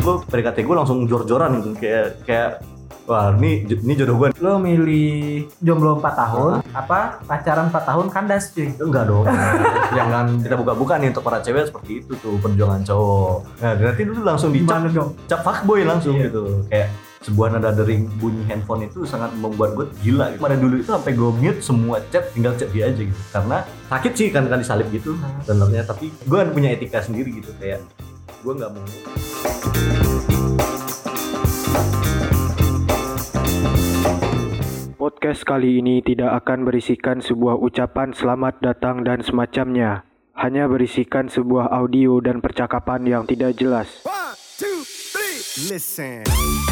gue PDKT gue langsung jor-joran gitu kayak kayak wah ini ini jodoh gue Lo milih jomblo 4 tahun, apa pacaran 4 tahun kandas cuy. enggak dong. Jangan kita buka-buka nih untuk para cewek seperti itu tuh perjuangan cowok. Nah nanti dulu langsung dicap cap fuckboy langsung Iya. gitu. Kayak sebuah nada dering bunyi handphone itu sangat membuat gue gila gitu. Pada dulu itu sampai gue mute semua chat tinggal chat dia aja gitu. Karena sakit sih kan kan disalip gitu. Sebenarnya tapi gue punya etika sendiri gitu. Kayak gue nggak mau Podcast kali ini tidak akan berisikan sebuah ucapan selamat datang dan semacamnya. Hanya berisikan sebuah audio dan percakapan yang tidak jelas. One, two, three. Listen.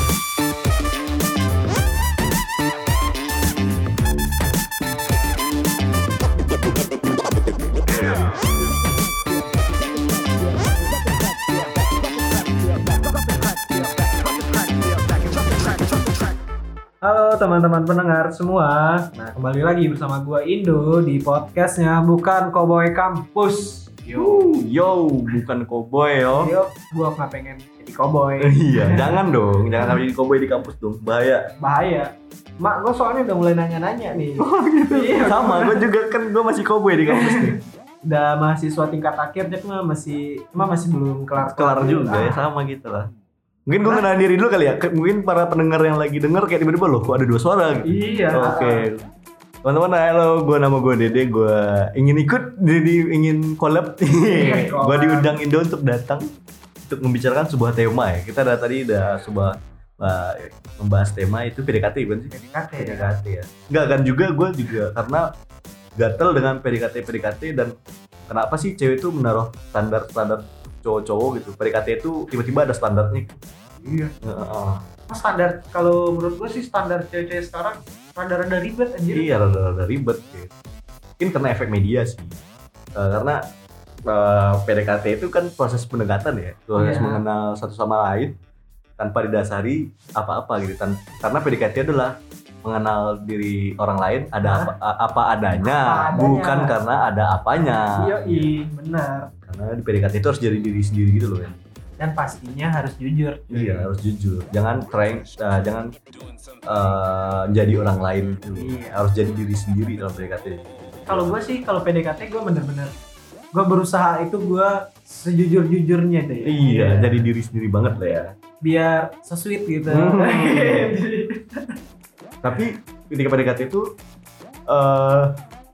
Halo teman-teman pendengar semua. Nah, kembali lagi bersama gua Indo di podcastnya bukan Cowboy Kampus. Yo, yo bukan cowboy yo yo, gua nggak pengen jadi cowboy. iya jangan dong jangan sampai jadi cowboy di kampus dong bahaya Bahaya. Mak, gua soalnya udah mulai nanya-nanya nih. Oh gitu. Iya. sama gue juga kan gue masih cowboy di kampus nih Udah mahasiswa tingkat akhir, cuma masih, cuma masih belum kelar kelar juga ya sama gitu lah mungkin gue kenal diri dulu kali ya mungkin para pendengar yang lagi denger kayak tiba-tiba loh kok ada dua suara gitu Iya. Oke. Teman-teman, halo, gue nama gue Dede, gue ingin ikut, jadi ingin collab. gue collab. diundang Indo untuk datang untuk membicarakan sebuah tema ya. Kita ada tadi udah sebuah uh, membahas tema itu PDKT bukan sih? PDKT. PDKT ya. Enggak kan juga gue juga karena gatel dengan PDKT PDKT dan kenapa sih cewek itu menaruh standar-standar cowok-cowok gitu. PDKT itu tiba-tiba ada standarnya. Iya. Heeh. Standar kalau menurut gua sih standar cewek-cewek sekarang rada-rada ribet anjir. Iya, rada-rada ribet gitu. Mungkin karena efek media sih. Eh, karena eh, PDKT itu kan proses pendekatan ya, proses Iya. mengenal satu sama lain tanpa didasari apa-apa gitu. Tan- karena PDKT adalah mengenal diri orang lain ada apa, apa adanya, Apa adanya. bukan karena ada apanya. Iya, iya, benar. Karena di PDKT itu harus jadi diri sendiri gitu loh ya. Dan pastinya harus jujur. Iya, harus jujur. Jangan trying, eh, jangan eh, jadi orang lain gitu. Iya. Harus jadi diri sendiri dalam PDKT. Kalau gua sih kalau PDKT gua bener-bener gua berusaha itu gua sejujur-jujurnya deh. Iya, jadi diri sendiri banget lah ya. biar sesuit gitu. Hmm. Tapi ketika PDKT itu eh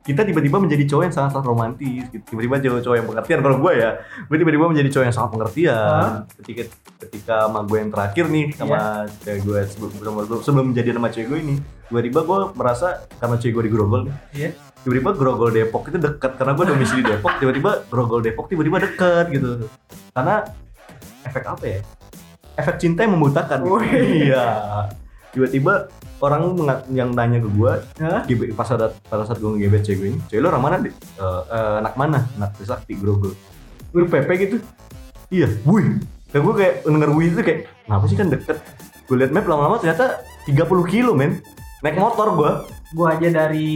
kita tiba-tiba menjadi cowok yang sangat-sangat romantis gitu. Tiba-tiba jadi cowok yang pengertian kalau gue ya. Gue tiba-tiba menjadi cowok yang sangat pengertian. Ketika ketika sama gue yang terakhir nih sama cewek gue sebelum, sebelum, sebelum menjadi nama cewek gue ini, tiba-tiba gue merasa karena cewek gue di Grogol nih. Iya. Tiba-tiba Grogol Depok itu dekat karena gue domisili Depok, tiba-tiba Grogol Depok tiba-tiba dekat gitu. Karena efek apa ya? Efek cinta yang membutakan. gitu. Wih. Iya. Tiba-tiba orang yang nanya ke gue? Gebe- pas ada pada saat gue ngegebet cewek gue ini, cewek lu orang mana? Di? Eh, eh, anak mana? Anak Trisakti Grogol. Lu PP gitu. Iya, wih. Dan gue kayak denger wih itu kayak, kenapa sih kan deket? Gue liat map lama-lama ternyata 30 kilo men. Naik motor gue. Gua aja dari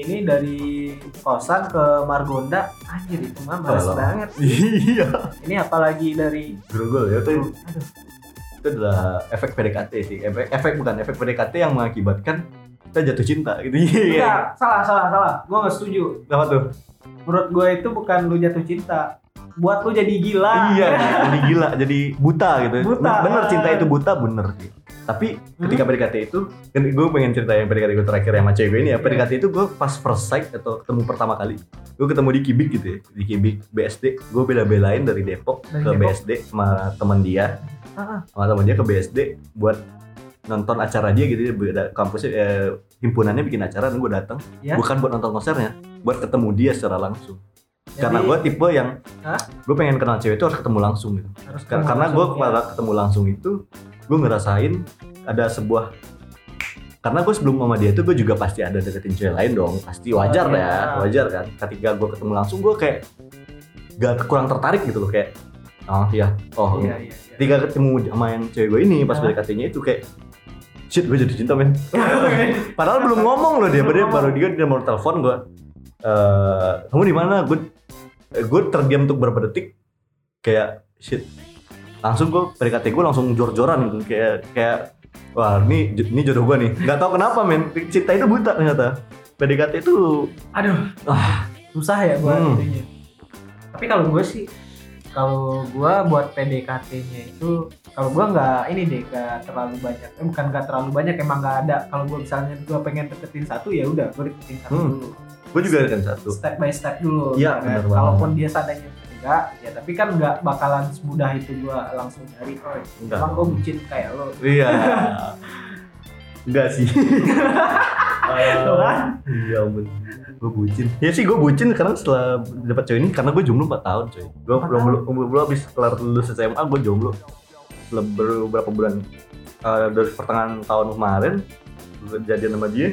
ini dari kosan ke Margonda anjir itu mah males banget. Iya. Ini apalagi dari Grogol ya aduh itu adalah efek PDKT sih. Efek, efek bukan efek PDKT yang mengakibatkan kita jatuh cinta gitu. Iya. Enggak, salah salah salah. Gua nggak setuju. Kenapa tuh? Menurut gue itu bukan lu jatuh cinta. Buat lu jadi gila. Iya, jadi gila, jadi buta gitu. Buta. Bener cinta itu buta bener sih. Tapi ketika PDKT itu, kan gue pengen cerita yang PDKT gue terakhir sama cewek gue ini ya. Iya. PDKT itu gue pas first sight atau ketemu pertama kali. Gue ketemu di Kibik gitu ya, di Kibik BSD. Gue bela-belain dari Depok Dari ke Depok. BSD sama teman dia, Ah, sama teman dia ke BSD buat nonton acara dia gitu ya. Kampusnya eh, himpunannya bikin acara dan gue datang. Ya. Bukan buat nonton konsernya, buat ketemu dia secara langsung. jadi Karena gue tipe yang gue pengen kenal cewek itu harus ketemu langsung gitu. harus ketemu karena gue pada ya. ketemu langsung itu gue ngerasain ada sebuah karena gue sebelum sama dia itu gue juga pasti ada deketin cewek lain dong pasti wajar Oh, ya iya. wajar kan ketika gue ketemu langsung gue kayak gak kurang tertarik gitu loh kayak oh iya oh Iya, iya, iya. Ketika ketemu sama yang cewek gue ini pas? PDKT-nya itu kayak shit gue jadi cinta men. Padahal belum ngomong loh dia Belum baru dia dia mau telepon gue eh kamu di mana? Gue gue terdiam untuk beberapa detik kayak shit. Langsung gue PDKT gue langsung jor-joran gitu kayak kayak wah ini ini jodoh gue nih. Nggak tahu kenapa men. Cinta itu buta ternyata. PDKT itu Aduh, ah. Susah ya buat Hmm. Tapi kalau gue sih, kalau gue buat PDKT-nya itu, kalau gue nggak ini deh, nggak terlalu banyak. Eh, bukan nggak terlalu banyak, emang nggak ada. Kalau gue misalnya gue pengen deketin satu, ya udah gue deketin satu Hmm. dulu. gue juga kan satu Step by step dulu. Iya, ya kan? Kalaupun dia seandainya enggak, ya tapi kan nggak bakalan semudah itu gue langsung nyari. Oh, emang gue bucin kayak lo. iya enggak sih Tuh kan? iya ampun. Gue bucin. Ya sih gue bucin karena setelah dapat cewek ini karena gue jomblo 4 tahun coy. Gue Empat belum belum belum habis kelar lulus SMA gue jomblo. Beberapa bulan eh, dari pertengahan tahun kemarin gue jadian sama dia.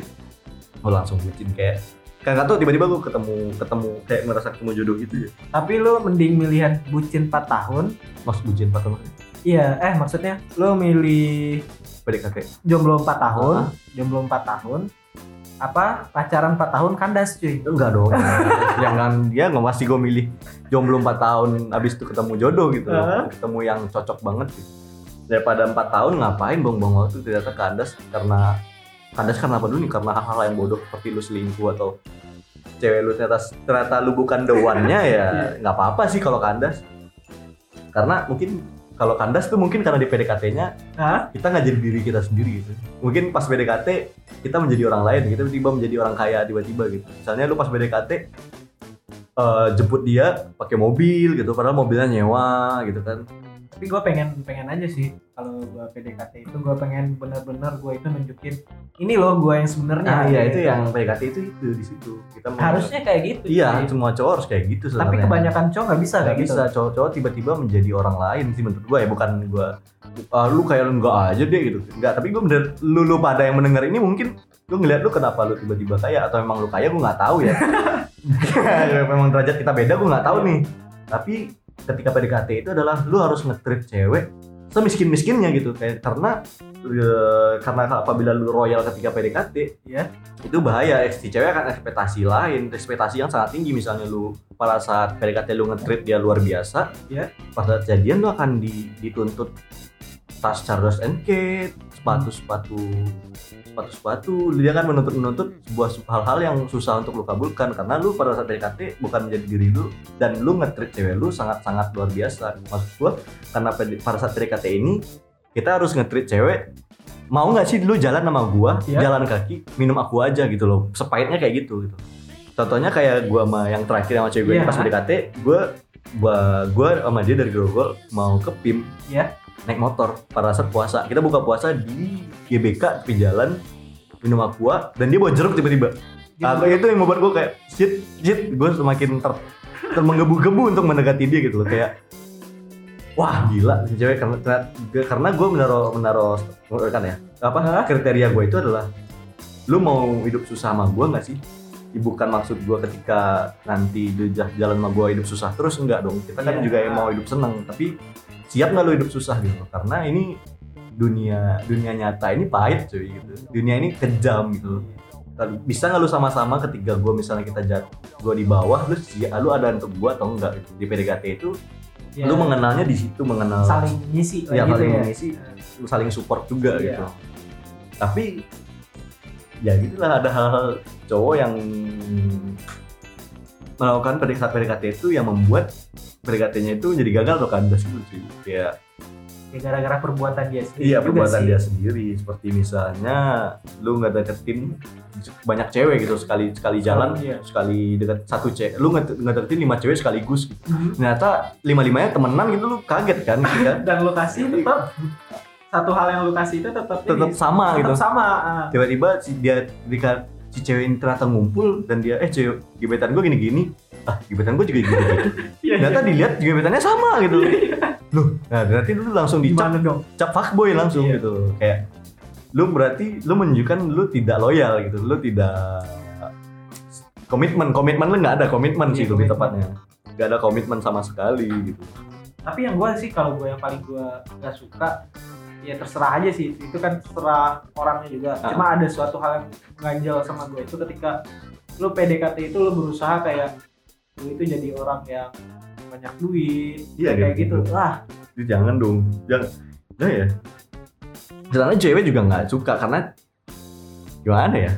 Gue langsung bucin kayak kan gak tau tiba-tiba gue ketemu ketemu kayak merasa ketemu jodoh gitu ya. Tapi lo mending milihan bucin 4 tahun. mas bucin 4 tahun? Iya, eh maksudnya lo milih PDKT jomblo 4 tahun, Ah. jomblo 4 tahun, apa? Pacaran 4 tahun kandas cuy. enggak dong. Jangan dia nggak pasti gue milih jomblo 4 tahun abis itu ketemu jodoh gitu loh. Heeh. ketemu yang cocok banget gitu daripada 4 tahun ngapain buang-buang waktu ternyata kandas karena kandas karena apa dulu nih? Karena hal-hal yang bodoh seperti lu selingkuh atau cewek lu ternyata ternyata lu bukan the one-nya ya nggak apa-apa sih kalau kandas. Karena mungkin kalau kandas tuh mungkin karena di PDKT-nya Hah? kita nggak jadi diri kita sendiri gitu. Mungkin pas PDKT kita menjadi orang lain, kita tiba-tiba menjadi orang kaya tiba-tiba gitu. Misalnya lu pas PDKT eh, jemput dia pakai mobil gitu, padahal mobilnya nyewa gitu kan. Tapi gue pengen pengen aja sih kalau gue PDKT itu gue pengen bener-bener gue itu nunjukin ini loh gue yang sebenarnya. Nah, iya itu yang PDKT itu itu di situ. Kita mau- harusnya kayak gitu. Iya, cuy. semua cowok harus kayak gitu Tapi sebenarnya. kebanyakan cowok nggak bisa nggak bisa gitu. cowok-cowok tiba-tiba menjadi orang lain sih menurut gue ya bukan gue ah, lu kayak lu enggak aja deh gitu enggak tapi gue bener lu, lu pada yang mendengar ini mungkin lu ngeliat lu kenapa lu tiba-tiba kaya atau emang lu kaya gue nggak tahu ya Ya, memang derajat kita beda gue nggak tahu nih tapi ketika PDKT itu adalah lu harus nge-treat cewek semiskin miskinnya gitu kayak karena eh, karena apabila lu royal ketika PDKT Iya. itu bahaya si cewek akan ekspektasi lain ekspektasi yang sangat tinggi misalnya lu pada saat PDKT lu nge-treat dia luar biasa Iya. pas saat jadian lu akan di- dituntut tas Charles and Kate sepatu sepatu sepatu sepatu dia kan menuntut menuntut sebuah hal-hal yang susah untuk lu kabulkan karena lu pada saat PDKT bukan menjadi diri lu dan lu nge-treat cewek lu sangat sangat luar biasa maksud gua karena pada saat PDKT ini kita harus nge-treat cewek mau nggak sih lu jalan sama gua Iya. jalan kaki minum aku aja gitu loh sepahitnya kayak gitu gitu contohnya kayak gua sama yang terakhir sama cewek gue Iya. pas PDKT gua gua gua sama dia dari Grogol mau ke PIM Iya. Naik motor pada saat puasa. Kita buka puasa di GBK di jalan minum aqua dan dia bawa jeruk tiba-tiba. Aku itu yang membuat gue kayak shit shit gue semakin ter termenggebu-gebu untuk mendekati dia gitu loh. Kayak wah gila si cewek karena karena gue menaruh menaruh kan ya? Apa? Kriteria gue itu adalah lu mau hidup susah sama gue nggak sih? Bukan maksud gue ketika nanti jalan sama gue hidup susah terus enggak dong. Kita kan Iya. juga yang mau hidup seneng tapi siap nggak lu hidup susah gitu? Karena ini dunia dunia nyata ini pahit cuy gitu. Dunia ini kejam gitu. Bisa nggak lu sama-sama ketika gue misalnya kita jat gue di bawah lu siap lu ada untuk gue atau enggak gitu? Di PDKT itu Ya, lu mengenalnya di situ mengenal saling ngisi ya gitu saling ya. mengisi lu saling support juga Iya. gitu. Tapi ya gitulah ada hal-hal cowok yang melakukan PDKT PDKT itu yang membuat PDKT-nya itu jadi gagal atau kandas gitu cuy kayak Ya, gara-gara perbuatan dia sendiri. iya perbuatan sih. dia sendiri seperti misalnya lu nggak deketin banyak cewek gitu sekali sekali jalan Iya. sekali deket satu cewek lu nggak deketin lima cewek sekaligus gitu. Mhm. ternyata lima limanya temenan gitu lu kaget kan gitu kan Dan lokasi tetap satu hal yang lokasi itu tetap tetap ini, sama gitu tetap sama. ah. tiba-tiba si dia si cewek ini ternyata ngumpul dan dia eh cewek gebetan gue gini-gini ah gebetan gue juga gitu gitu. Iya, ternyata dilihat gebetannya sama gitu. Loh nah berarti lu langsung dicap dong? cap fuckboy langsung Iya. gitu. Kayak lu berarti lu menunjukkan lu tidak loyal gitu. Lu tidak komitmen. Komitmen lu nggak ada komitmen sih Iya, lebih komitmen. tepatnya. Nggak ada komitmen sama sekali gitu. Tapi yang gue sih kalau gue yang paling gue nggak suka ya terserah aja sih. Itu kan terserah orangnya juga. Ah. cuma ada suatu hal yang ganjel sama gue itu ketika lu PDKT itu lu berusaha kayak lu itu jadi orang yang banyak duit Iya, kayak gitu. gitu. Lah. Jangan dong. Jangan nah ya? Soalnya cewek juga nggak suka karena gimana ya?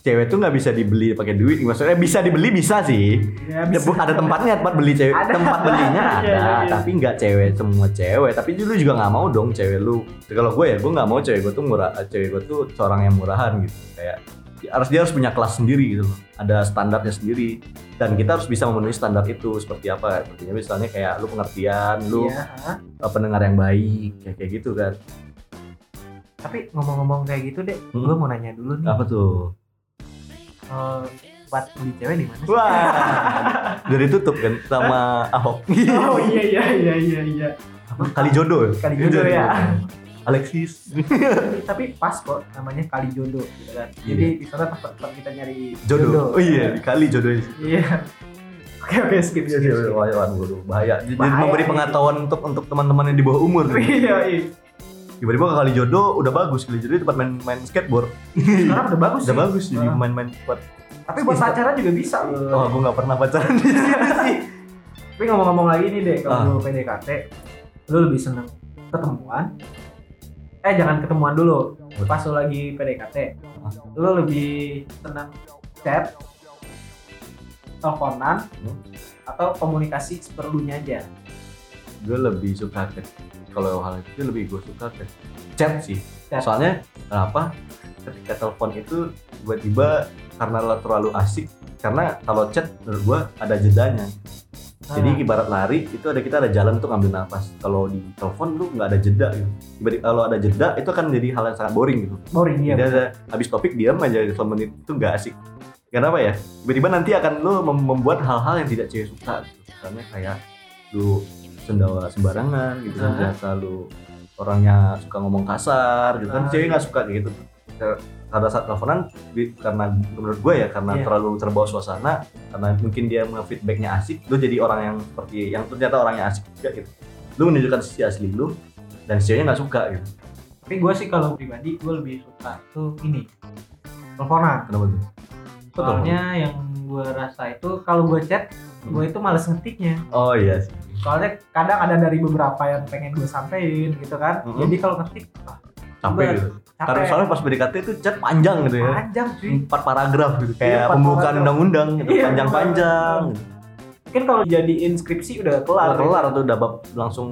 Cewek tuh nggak bisa dibeli pakai duit. Maksudnya bisa dibeli bisa sih. Ya, Ya, bu- ada tempatnya tempat beli cewek. Ada. tempat belinya ada Iya, iya, iya. tapi nggak cewek semua cewek. Tapi lu juga nggak mau dong cewek lu. Kalau gue ya gue nggak mau cewek gue tuh murah cewek gue tuh seorang yang murahan gitu. Kayak harus dia harus punya kelas sendiri gitu loh. Ada standarnya sendiri. Dan kita harus bisa memenuhi standar itu seperti apa. Sepertinya misalnya kayak lu pengertian lu Iya, uh, pendengar yang baik kayak kayak gitu kan. Tapi ngomong-ngomong kayak gitu deh Hmm. gue mau nanya dulu nih. Apa tuh? Eh, buat beli cewek di mana sih? wah. Jadi tutup kan sama Ahok. Oh iya iya iya iya iya. Kali jodoh. Kali jodoh ya. Alexis. Tapi, pas kok namanya kali jodoh gitu kan. Jadi di sana tempat tempat kita nyari jodoh, oh iya kali jodoh iya. Oke oke skip skip, skip. bahaya waduh bahaya. Jadi Bahaya memberi pengetahuan untuk untuk teman-teman yang di bawah umur. Iya iya. Tiba-tiba kali jodoh udah bagus. Kali jodoh tempat main main skateboard. Sekarang udah bagus udah sih. bagus jadi Ah. main-main buat tapi buat pacaran juga bisa oh aku nggak pernah pacaran. Di sini sih tapi ngomong-ngomong lagi nih deh Ah. kalau lu PDKT lu lebih seneng ketemuan eh jangan ketemuan dulu. Pas lu lagi PDKT Ah. lu lebih seneng chat teleponan Hmm. atau komunikasi seperlunya aja? Gue lebih suka ke kalau hal itu lebih gue suka ke chat sih. Chat. soalnya kenapa? Ketika telepon itu tiba-tiba karena lo terlalu asik karena kalau chat menurut gue ada jedanya jadi Ah. ibarat lari itu ada kita ada jalan untuk ngambil nafas. Kalau di telepon lu nggak ada jeda gitu. Kalau ada jeda itu akan jadi hal yang sangat boring gitu. Boring ya jadi ada habis topik diam aja selama menit itu nggak asik. Kenapa ya? Tiba-tiba nanti akan lu mem- membuat hal-hal yang tidak cewek suka gitu. misalnya kayak lu sendawa sembarangan gitu kan. Ah. biasa lu orangnya suka ngomong kasar gitu kan. Ah, cewek iya. nggak suka gitu pada saat teleponan karena menurut gue ya karena Iya. terlalu terbawa suasana karena mungkin dia feedbacknya asik lu jadi orang yang seperti yang ternyata orangnya asik juga gitu lu menunjukkan sisi asli lu dan si ceweknya nggak suka gitu tapi gue sih kalau pribadi gue lebih suka tuh ini teleponan kenapa tuh telepon? soalnya yang gue rasa itu kalau gue chat gue itu males ngetiknya oh iya sih soalnya kadang ada dari beberapa yang pengen gue sampein gitu kan Mhm. jadi kalau ngetik ah, capek Bener. gitu karena soalnya pas PDKT itu chat panjang gitu ya. Panjang cuy empat paragraf gitu. Iya, kayak empat pembukaan undang-undang gitu. Iya, panjang-panjang. gitu. mungkin kalau jadi inskripsi udah kelar. Udah kelar tuh udah bab langsung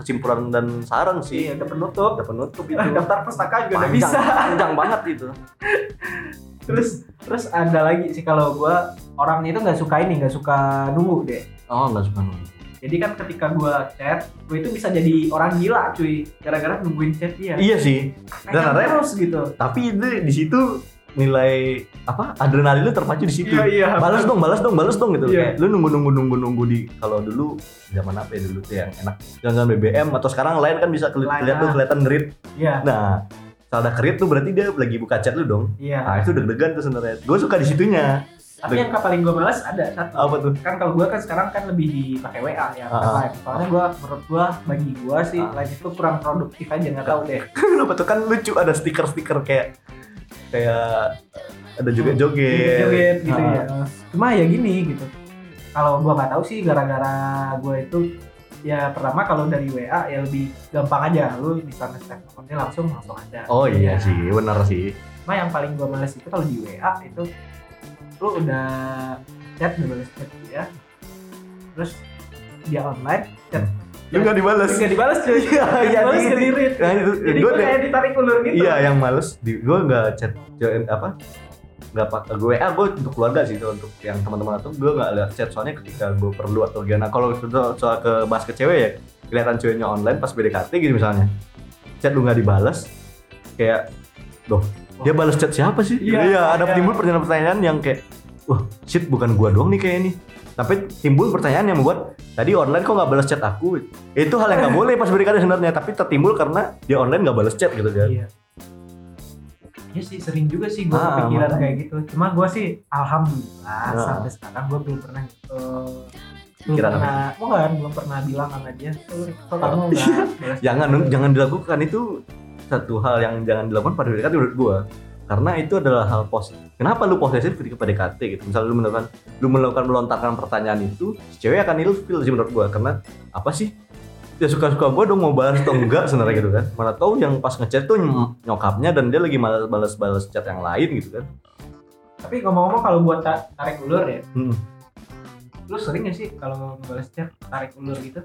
kesimpulan dan saran sih. Iya udah penutup. Udah penutup itu. daftar pustaka juga udah panjang, bisa. panjang banget itu. Terus terus ada lagi sih kalau gue orangnya itu nggak suka ini nggak suka nunggu deh. Oh nggak suka nunggu jadi kan ketika gue chat gue itu bisa jadi orang gila cuy. Gara-gara nungguin chat dia. Iya sih. Dan ada- terus gitu. Tapi itu di situ nilai apa adrenalin lu terpacu di situ. Iya balas dong balas dong balas dong gitu. Iya. kayak lu nunggu nunggu nunggu nunggu di kalau dulu zaman apa ya dulu tuh yang enak jangan BBM atau sekarang lain kan bisa keli- kelihatan tuh kelihatan ngerit. Iya. Nah kalau ada kerit tuh berarti dia lagi buka chat lu dong. Iya. Nah itu deg-degan tuh sebenarnya. Gue suka di situnya tapi yang paling gue males ada satu. Apa tuh? Kan kalau gue kan sekarang kan lebih dipakai WA ya Ah, ah. live. Soalnya gue menurut gue bagi gue sih Ah. live itu kurang produktif aja nggak tahu deh. Kenapa tuh? Kan lucu ada stiker-stiker kayak kayak ada joget. Joget joget gitu Ah. ya. Cuma ya gini gitu. Kalau gue nggak tahu sih gara-gara gue itu ya pertama kalau dari WA ya lebih gampang aja. Lu bisa nge-save nomernya langsung langsung ada. Oh iya Ya. sih benar sih. Cuma yang paling gue males itu kalau di WA itu lu udah chat udah balas chat dia terus dia online chat. Lu nggak dibales. Nggak dibalas cuy. Iya, di- ke dirit nah, itu. Jadi gue kayak ditarik ulur gitu. Iya yang males di gue nggak chat apa nggak pakai gue ah gue untuk keluarga sih itu untuk yang teman-teman atau gue nggak lihat chat. Soalnya ketika gue perlu atau gimana kalau soal, soal ke bahas ke cewek ya kelihatan ceweknya online pas BDKT gitu misalnya chat lu nggak dibalas kayak doh dia balas chat siapa sih Iya, iya ada iya. timbul pertanyaan-pertanyaan yang kayak wah shit bukan gua doang nih kayak ini tapi timbul pertanyaan yang membuat tadi online kok nggak balas chat aku itu hal yang nggak boleh pas BDKT sebenarnya tapi tertimbul karena dia online nggak balas chat gitu kan Iya. Iya sih sering juga sih gue Ah, kepikiran kayak gitu. Cuma gue sih alhamdulillah Ah. sampai sekarang gue belum pernah eh, belum Pikiran apa? pernah, bukan belum pernah bilang sama dia. "Oh, Kok kamu Oh. jangan chat?" jangan dilakukan itu satu hal yang jangan dilakukan pada BDKT menurut gua. Karena itu adalah hal positif kenapa lu posesif ketika PDKT gitu? Misalnya lu melakukan lu melakukan melontarkan pertanyaan itu si cewek akan ilfil sih menurut gua. Karena apa sih? Ya suka-suka gua dong mau balas atau enggak sebenarnya gitu kan. Mana tahu yang pas ngechat tuh ny- nyokapnya dan dia lagi malas balas-balas chat yang lain gitu kan. Tapi ngomong-ngomong kalau buat ta- tarik ulur ya, Hmm. lu sering gak sih kalau ngebalas chat tarik ulur gitu?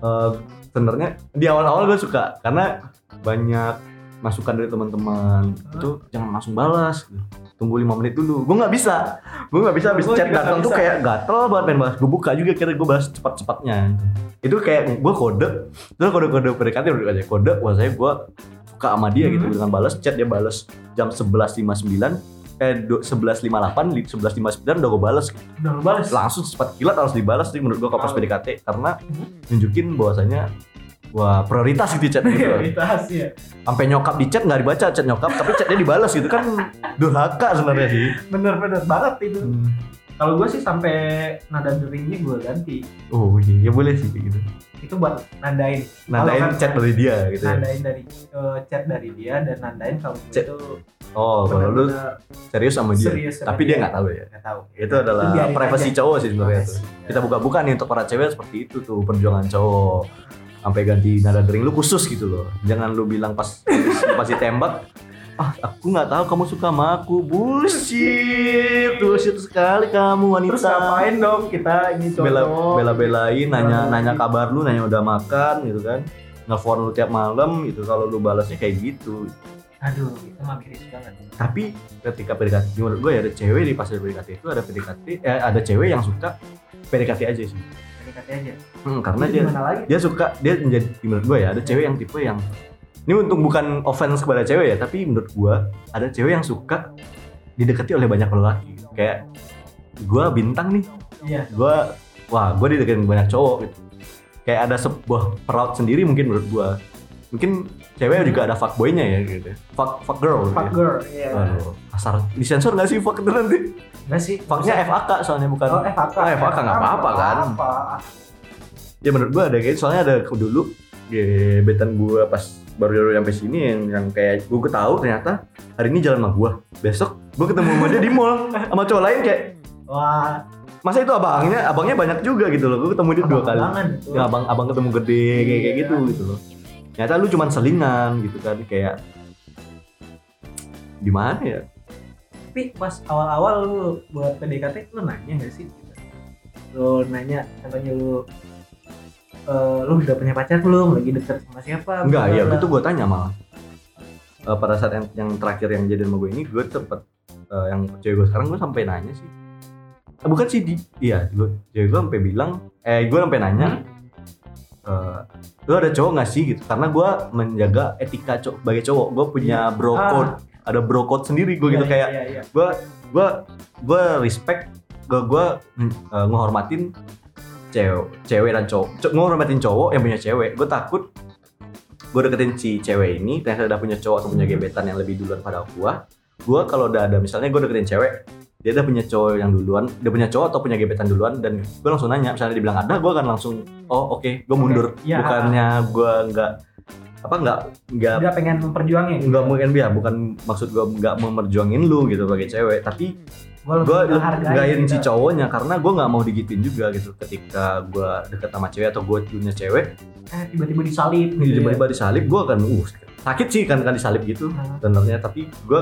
Eh, sebenarnya di awal-awal gue suka karena banyak masukan dari teman-teman. Itu jangan langsung balas. Gitu. tunggu lima menit dulu. Gue nggak bisa. Gue nggak bisa habis chat datang tuh kayak gatel banget pengen balas. Gue buka juga kira gue balas cepat-cepatnya. Itu kayak gue kode. Itu kode-kode PDKT udah aja kode. Wah saya gue suka sama dia gitu. Hmm. dengan balas chat dia balas jam 11.59 eh du- 11.58 li- 11.59 udah gue balas Udah lu balas? langsung cepat kilat harus dibalas sih menurut gue kalau pas Tahu. PDKT karena Hmm. nunjukin bahwasanya wah prioritas gitu chat gitu Prioritas ya. sampai nyokap di chat nggak dibaca chat nyokap tapi chatnya dibalas gitu kan durhaka sebenarnya sih Bener-bener banget itu. Hmm. Kalau gue sih sampai nada deringnya gue ganti. oh iya ya boleh sih gitu Itu buat nandain. nandain kan- chat dari dia gitu ya Nandain dari eh, chat dari dia dan nandain kalau gue Chat. itu oh kalau lu serius sama dia serius sama tapi dia nggak tahu ya Nggak tahu. itu adalah biarin privasi aja. cowok sih sebenarnya tuh Privasi. kita buka-buka nih untuk para cewek seperti itu tuh perjuangan cowok sampai ganti nada dering lu khusus gitu loh jangan lu bilang pas pas ditembak ah aku nggak tahu kamu suka sama aku bullshit bullshit sekali kamu wanita Terus ngapain dong kita ini cowok? bela bela belain nanya Bela-belain. nanya kabar lu nanya udah makan gitu kan nelfon lu tiap malam gitu kalau lu balasnya kayak gitu Aduh, itu mah miris banget. tapi ketika PDKT menurut gue ya ada cewek di pas ada PDKT itu ada PDKT eh, ada cewek yang suka PDKT aja sih PDKT aja. Hmm, karena Itu dia dia suka dia menjadi menurut gue ya ada cewek yang tipe yang ini untuk bukan offense kepada cewek ya tapi menurut gue ada cewek yang suka didekati oleh banyak lelaki kayak gue bintang nih Iya. gue wah gue dideketin banyak cowok gitu kayak ada sebuah proud sendiri mungkin menurut gue mungkin cewek juga ada fuckboynya ya gitu fuck fuck girl gitu Fuck ya. girl, iya. Aduh, asal disensor nggak sih fuck itu nanti Enggak sih. fucknya FAK soalnya bukan Oh, FAK. Ah, FAK nggak apa-apa kan. Apa? ya menurut gua ada kayak soalnya ada dulu gebetan gua pas baru baru sampai sini yang yang kayak gua tahu ternyata hari ini jalan sama gua. Besok gua ketemu sama dia di mall sama cowok lain kayak Wah, masa itu abangnya abangnya banyak juga gitu loh. Gua ketemu dia dua kali. Ya abang abang ketemu gede kayak kayak Iya. gitu gitu loh. Ternyata lu cuman selingan gitu kan kayak gimana ya? Tapi pas awal-awal lu buat PDKT lu nanya gak sih? Lu nanya contohnya lu eh, lu udah punya pacar belum? Lagi deket sama siapa? enggak ya itu gua tanya malah Eh, pada saat yang, yang terakhir yang jadi sama gue ini gue sempet eh, yang cewek gue sekarang gue sampai nanya sih Eh, bukan sih di iya gue cewek gue sampai bilang eh gue sampai nanya eh, lu ada cowok gak sih gitu karena gue menjaga etika cowok sebagai cowok gue punya bro Ah. code ada bro code sendiri gue gitu Iya, kayak iya, iya. gue gue gue respect gue gue uh, ngehormatin cewek cewek dan cowok. Co- ngehormatin cowok yang punya cewek gue takut gue deketin si cewek ini ternyata udah punya cowok atau punya gebetan yang lebih duluan pada gue gue kalau udah ada misalnya gue deketin cewek dia udah punya cowok yang duluan dia punya cowok atau punya gebetan duluan dan gue langsung nanya misalnya dia bilang ada gue akan langsung oh oke. Gue mundur. Iya. bukannya gue nggak apa nggak nggak Dia pengen memperjuangin. nggak mungkin dia bukan maksud gue nggak mau merjuangin lu gitu sebagai cewek tapi gue lebih menghargai gain si gitu. cowoknya karena gue nggak mau digituin juga gitu ketika gue deket sama cewek atau gue punya cewek Eh, tiba-tiba disalib gitu. ya. tiba-tiba disalib gue akan uh sakit sih kan kan disalib gitu Hmm. sebenarnya tapi gue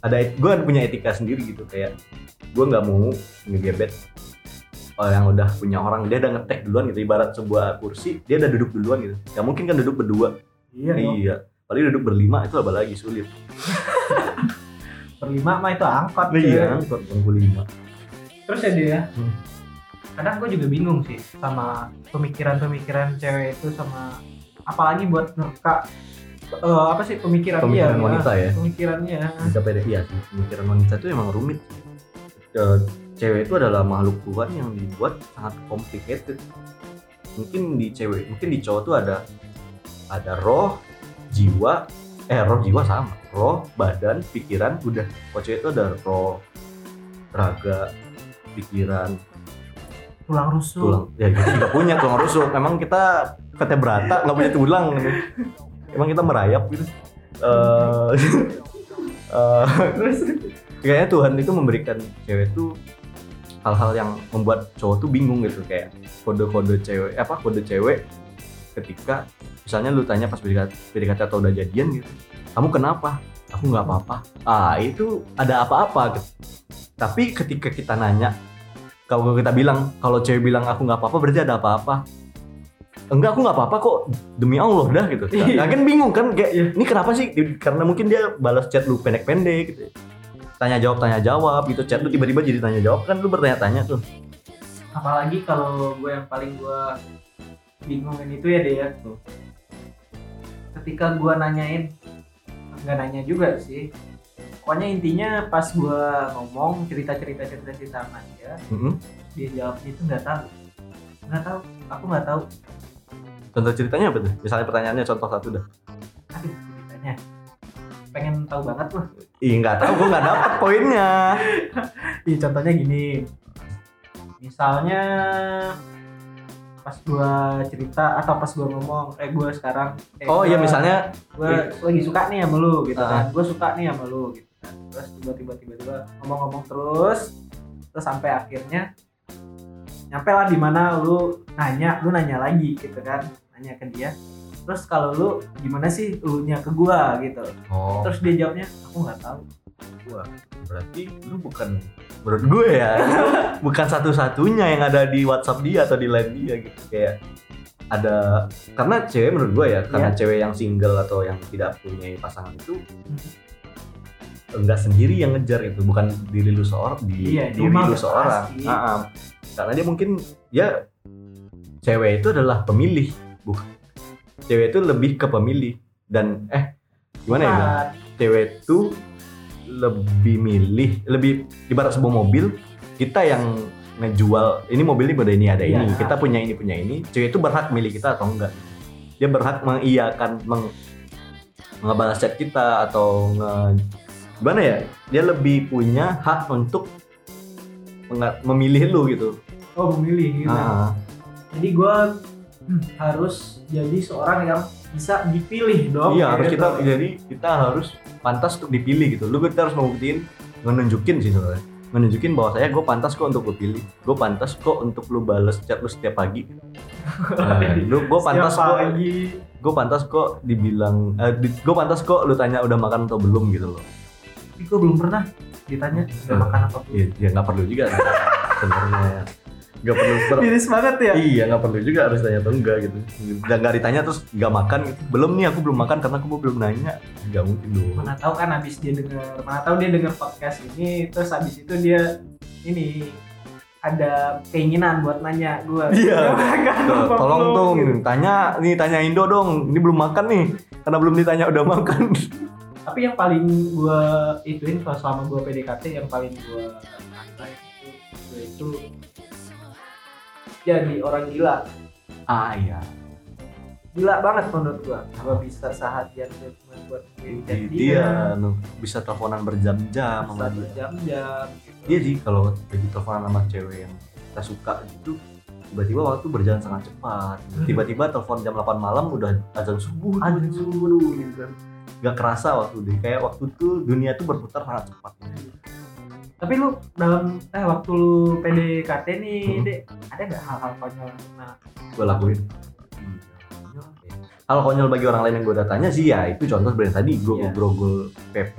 ada gue punya etika sendiri gitu kayak gue nggak mau ngegebet oh, yang udah punya orang dia udah ngetek duluan gitu ibarat sebuah kursi dia udah duduk duluan gitu. Nggak mungkin kan duduk berdua. Iya, iya. Paling duduk berlima itu apa lagi? Sulit. Berlima mah itu angkot. iya kan bangku lima Terus ya dia. Hmm. Kadang gue juga bingung sih sama pemikiran-pemikiran cewek itu sama apalagi buat nerka eh, apa sih pemikiran dia Pemikiran wanita ya? pemikirannya bisa beda iya sih. Pemikiran wanita itu emang rumit cewek itu adalah makhluk Tuhan yang dibuat sangat complicated. Mungkin di cewek mungkin di cowok tuh ada ada roh jiwa eh roh jiwa sama. Roh badan pikiran udah. Kalau cewek itu ada roh raga pikiran. Tulang rusuk. Tulang ya kita juga punya tulang rusuk. Emang kita vertebrata nggak punya tulang. Emang kita merayap gitu. Eh, Terus? kayaknya Tuhan itu memberikan cewek itu hal-hal yang membuat cowok tuh bingung gitu kayak kode-kode cewek apa kode cewek ketika misalnya lu tanya pas PDKT, atau udah jadian gitu kamu kenapa? Aku nggak apa-apa. Ah itu ada apa-apa gitu. tapi ketika kita nanya kalau kita bilang kalau cewek bilang aku nggak apa-apa berarti ada apa-apa? Enggak aku nggak apa-apa kok demi Allah dah gitu. Iya. nah, kan bingung kan kayak ini kenapa sih? Karena mungkin dia balas chat lu pendek-pendek gitu tanya jawab tanya jawab gitu. Chat lu tiba-tiba jadi tanya jawab kan lu bertanya-tanya tuh. Apalagi kalau gue yang paling gue bingungin itu ya deh ya. Ketika gue nanyain nggak nanya juga sih. Pokoknya intinya pas gue ngomong cerita cerita cerita cerita sama dia Mm-mm. dia jawabnya itu nggak tahu. Nggak tahu. Aku nggak tahu. Contoh ceritanya apa tuh? Misalnya pertanyaannya contoh satu dah. Aduh ceritanya pengen tahu banget loh ih nggak tahu gua nggak dapet poinnya. Iya contohnya gini. Misalnya pas gua cerita atau pas gua ngomong eh gua sekarang eh, oh iya gua- misalnya gue lagi suka nih sama lu gitu Ah. kan. Gue suka nih sama lu gitu kan. Terus tiba-tiba tiba-tiba ngomong-ngomong terus terus sampai akhirnya nyampe lah di mana lu nanya lu nanya lagi gitu kan. Nanya ke dia terus kalau lu gimana sih lu nya ke gua gitu. Oh. Terus dia jawabnya aku nggak tahu. Berarti lu bukan menurut gue ya bukan satu-satunya yang ada di WhatsApp dia atau di line dia gitu. Kayak ada karena cewek menurut gue ya karena Iya. cewek yang single atau yang tidak punya pasangan itu enggak sendiri yang ngejar itu bukan diri lu seorang di Iya, diri lu seorang. pasti. Ah, ah. karena dia mungkin ya cewek itu adalah pemilih bukan cewek itu lebih ke pemilih. Dan eh gimana ya? Bilang? Cewek itu lebih milih lebih ibarat sebuah mobil kita yang ngejual ini mobil ini pada ini ada Iya. ini kita punya ini punya ini. Cewek itu berhak milih kita atau enggak? Dia berhak mengiyakan meng ngebalas chat kita atau nge gimana ya? Dia lebih punya hak untuk memilih lu gitu. Oh memilih gitu Ah, jadi gue harus jadi seorang yang bisa dipilih dong. Iya harus gitu. kita jadi kita harus pantas untuk dipilih gitu. Lu kita harus membuktiin ngenunjukin sih sebenarnya. Ngenunjukin bahwa saya gue pantas kok untuk gue pilih. Gue pantas kok untuk lu bales chat lu setiap pagi. Nah, lu gue pantas kok gue pantas kok dibilang eh, gue pantas kok lu tanya udah makan atau belum gitu loh. Tapi gue belum pernah ditanya udah makan apa belum? iya ya nggak perlu juga. Sebenarnya nggak perlu per- miris banget ya? Iya nggak perlu juga harus tanya atau enggak gitu. Dan nggak ditanya terus nggak makan gitu. Belum nih aku belum makan karena aku belum nanya. Nggak mungkin dong. Mana tahu kan habis dia denger mana tahu dia denger podcast ini terus habis itu dia ini ada keinginan buat nanya. Gue Iya. Tuh, tolong dong tanya nih tanya Indo dong. Ini belum makan nih karena belum ditanya udah makan. Tapi yang paling gue ituin selama gue PDKT yang paling gue itu gue itu jadi orang gila. Ah iya. Gila banget menurut gue gue bisa seharian gue cuma buat Jadi dia? nu, bisa teleponan berjam-jam sama dia. berjam-jam gitu. Iya sih kalau lagi teleponan sama cewek yang kita suka gitu tiba-tiba waktu berjalan sangat cepat. Tiba-tiba telepon jam 8 malam udah azan subuh. Azan subuh gitu. Kan nggak kerasa waktu deh. Kayak waktu tuh dunia tuh berputar sangat cepat tapi lu dalam eh waktu lu PDKT nih Hmm. dek ada nggak hal-hal konyol pernah gue lakuin hal konyol bagi orang lain yang gue udah tanya sih ya itu contoh sebenarnya tadi gue Iya. grogol PP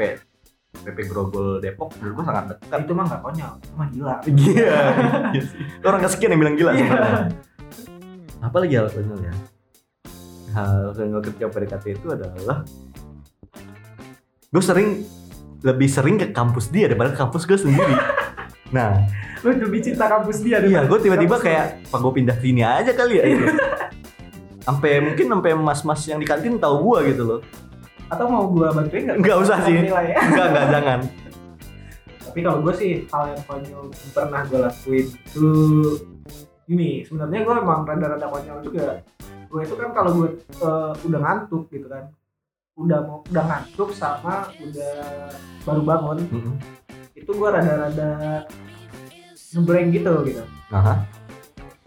PP Grogol Depok menurut gue sangat dekat itu mah nggak konyol itu mah gila Iya. Sih. Orang kesekian yang bilang gila Iya. sebenarnya. Apa lagi hal konyol ya? Hal konyol ketika PDKT itu adalah gue sering lebih sering ke kampus dia daripada ke kampus gue sendiri. Nah, lu lebih cinta kampus dia iya, gue tiba-tiba kayak, apa gue pindah sini aja kali ya? gitu. Sampai mungkin sampai mas-mas yang di kantin tahu gue gitu loh. atau mau gua bantuin nggak Nggak usah sih. Nilai ya. Enggak, enggak, jangan. tapi kalau gue sih hal yang konyol pernah gue lakuin itu ini sebenarnya gue emang rada-rada konyol juga gue itu kan kalau gue eh, udah ngantuk gitu kan udah mau udah ngantuk sama udah baru bangun Mm-mm. itu gue rada-rada ngeblank gitu gitu Aha.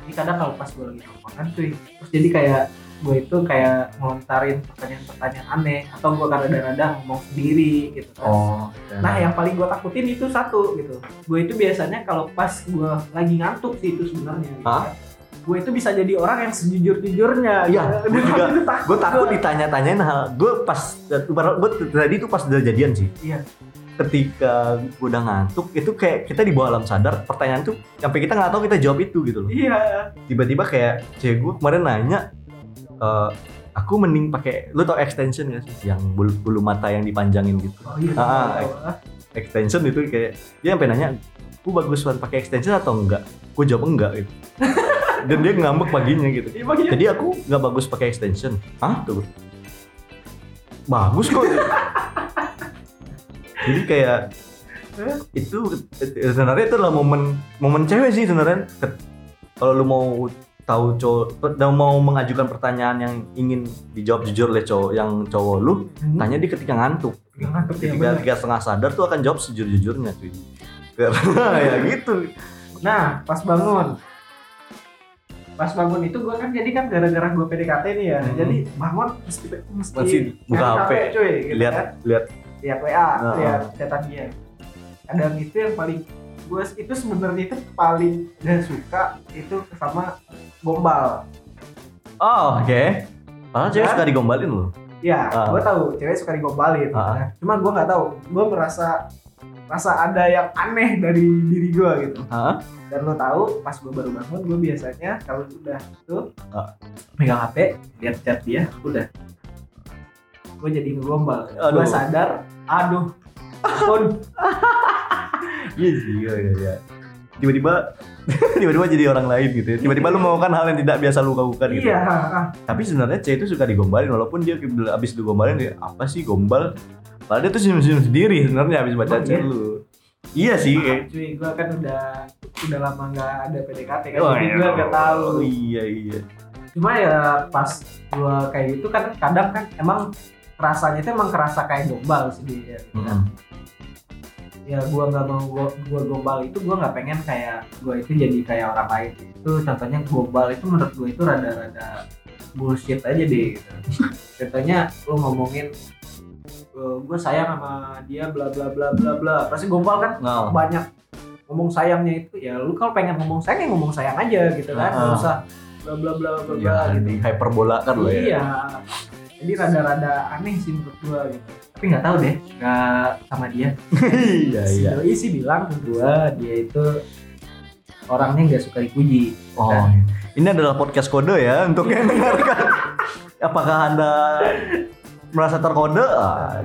jadi kadang kalau pas gue lagi teleponan tuh terus jadi kayak gue itu kayak ngelontarin pertanyaan-pertanyaan aneh atau gue kadang-kadang ngomong sendiri gitu kan. Oh. Nah yang paling gue takutin itu satu gitu. Gue itu biasanya kalau pas gue lagi ngantuk sih itu sebenarnya. Gitu. Gue itu bisa jadi orang yang sejujur-jujurnya. Iya, gua juga. Gue takut gua. ditanya-tanyain hal gue pas gue tadi itu pas udah jadian sih Iya. ketika gue udah ngantuk itu kayak kita di bawah alam sadar pertanyaan tuh sampai kita nggak tahu kita jawab itu gitu loh Iya. tiba-tiba kayak cewek gue kemarin nanya eh, aku mending pakai lu tau extension gak sih yang bulu, bulu mata yang dipanjangin gitu Oh iya. Ah, Ah, extension itu kayak dia sampai nanya aku bagus banget pakai extension atau enggak gue jawab enggak gitu dan dia ngambek paginya gitu. Iya, iya. jadi aku nggak bagus pakai extension. Hah? Tuh. Bagus kok. Jadi kayak itu sebenarnya itu adalah momen momen cewek sih sebenarnya. Kalau lu mau tahu cowok dan mau mengajukan pertanyaan yang ingin dijawab jujur oleh cowok yang cowok lu Hmm. tanya dia ketika ngantuk. Yang ngantuk ya, ketika, ketika setengah sadar tuh akan jawab sejujur-jujurnya cuy. Karena ya gitu. Nah, pas bangun. Pas bangun itu gue kan jadi kan gara-gara gue PDKT nih ya. Hmm. Jadi bangun mesti mesti, Masih buka HP, cuy, gitu lihat kan. lihat Lihat WA, Nah. lihat chatan dia. Kadang itu yang paling gue itu sebenarnya itu paling gak suka itu sama gombal. oh oke Padahal cewek Kan? suka digombalin loh Ya, Ah. gue tahu cewek suka digombalin. gitu Ah. kan. Cuma gue nggak tahu. Gue merasa merasa ada yang aneh dari diri gue gitu. Hah? Dan lo tahu pas gue baru bangun gue biasanya kalau udah itu Ah. megang HP lihat chat dia udah gue jadi ngegombal. Gue sadar, aduh, pun Iya sih, iya, iya, iya. Tiba-tiba tiba-tiba jadi orang lain gitu ya. Tiba-tiba lu melakukan hal yang tidak biasa lu lakukan gitu. iya. Tapi sebenarnya cewek itu suka digombalin walaupun dia abis digombalin dia apa sih gombal? Padahal dia tuh senyum-senyum sendiri sebenarnya abis baca Oh, chat iya? lu. Iya sih. kayak- Cuy, gue kan udah udah lama nggak ada PDKT kan, Oh, jadi iya. gue nggak tahu. Oh, iya iya. Cuma ya pas gue kayak gitu kan kadang kan emang rasanya itu emang kerasa kayak gombal sih dia. Mm-mm. ya gua nggak mau gua, gua gombal itu gua nggak pengen kayak gua itu jadi kayak orang lain itu contohnya gombal itu menurut gua itu rada-rada bullshit aja deh gitu. contohnya lu ngomongin "Eh, gua sayang sama dia bla bla bla bla bla pasti gombal kan Nggak. banyak ngomong sayangnya itu ya lu kalau pengen ngomong sayang ya ngomong sayang aja gitu kan nggak Ah. usah bla bla bla bla bla Ya, gitu di hyperbola kan lo ya. iya jadi rada-rada aneh sih menurut gua gitu tapi nggak tahu deh nggak sama dia iya iya. doi sih bilang ke gua dia itu orangnya nggak suka dipuji Oh. Ini adalah podcast kode ya untuk yang dengarkan. Apakah Anda merasa terkode? Ah,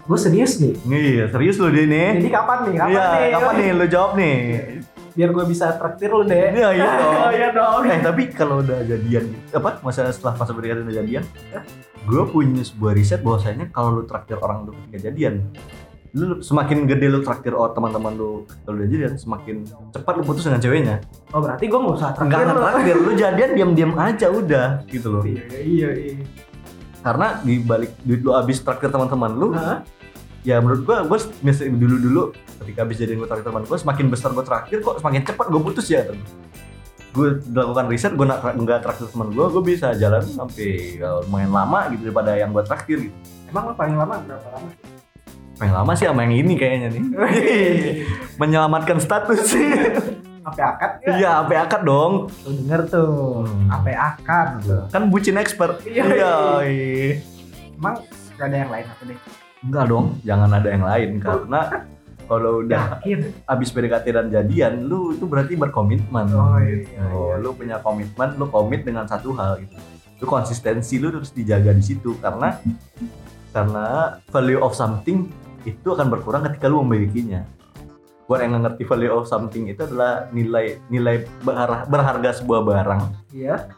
gue serius nih Iya, serius lu dia nih. jadi kapan nih kapan Iya, nih kapan nih lu jawab nih? biar gue bisa traktir lu deh Iya, iya dong. Oh, iya dong Eh, tapi kalau udah jadian apa? Masa setelah masa berdekatan udah jadian, gue punya sebuah riset bahwasanya kalau lu traktir orang lu ketika jadian, lu semakin gede lu traktir oh, teman-teman lu kalau udah jadian, semakin cepat lu putus dengan ceweknya. oh berarti gue nggak usah traktir lu traktir, lu jadian diam-diam aja udah gitu loh. iya iya iya Karena di balik duit lu habis traktir teman-teman lu, Hah? ya menurut gua gua misalnya dulu dulu ketika habis jadian gua traktir teman gua semakin besar gua traktir kok semakin cepat gua putus ya? Gue melakukan riset gue nggak nggak traktir teman gue gue bisa jalan sampai ya, lumayan lama gitu daripada yang gue traktir gitu. Emang lu paling lama berapa lama paling lama sih sama yang ini kayaknya nih. Menyelamatkan status. sih sampai akad ya iya sampai akad dong. Lu denger tuh. Hmm. sampai akad kan bucin expert. Iya, iya iya. emang gak ada yang lain apa deh? Enggak dong jangan ada yang lain. Karena kalau udah yakin? abis PDKT dan jadian lu itu berarti berkomitmen. Oh, iya, Oh, iya. lu punya komitmen lu komit dengan satu hal gitu. Lu konsistensi lu terus dijaga di situ. Karena karena value of something itu akan berkurang ketika lu memilikinya buat yang ngerti value of something itu adalah nilai nilai berharga, sebuah barang. Iya.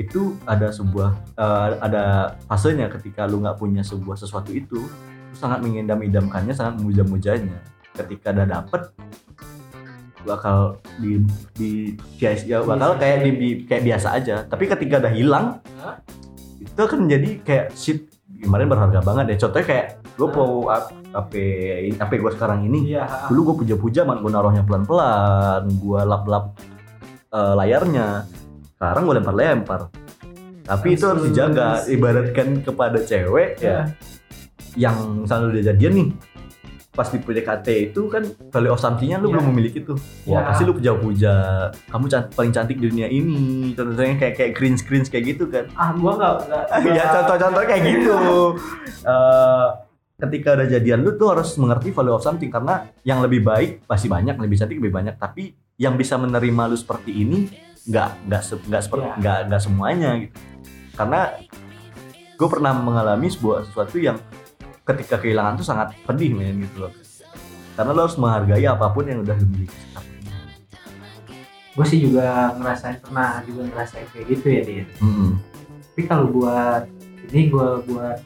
Itu ada sebuah eh, ada fasenya ketika lu nggak punya sebuah sesuatu itu lu sangat mengidam-idamkannya sangat memuja-mujanya. Ketika udah dapet bakal di di ya, bakal kayak di, kayak biasa aja. Tapi ketika udah hilang Hah? itu akan jadi kayak shit kemarin berharga banget ya contohnya kayak gue mau HP HP gue sekarang ini. Iya dulu gue puja-puja man gue naruhnya pelan-pelan gue lap-lap eh, layarnya. Sekarang gue lempar-lempar. Tapi itu harus dijaga ibaratkan kepada cewek ya yang misalnya udah jadian nih pas di PDKT itu kan value of something-nya lu Ya. belum memiliki tuh. Wah Ya. pasti lu puja-puja. Kamu can- paling cantik di dunia ini. Contohnya kayak kayak cringe cringe kayak gitu kan. Ah gua nggak ya contoh-contoh kayak gitu. Eh, ketika udah jadian lu tuh harus mengerti value of something karena yang lebih baik pasti banyak lebih cantik lebih banyak tapi yang bisa menerima lu seperti ini nggak nggak nggak seperti Ya. nggak nggak semuanya gitu karena gue pernah mengalami sebuah sesuatu yang ketika kehilangan tuh sangat pedih men gitu loh karena lo harus menghargai apa pun yang udah lu miliki gue sih juga ngerasain pernah juga ngerasain kayak gitu ya dia Mm-mm. tapi kalau buat ini gue buat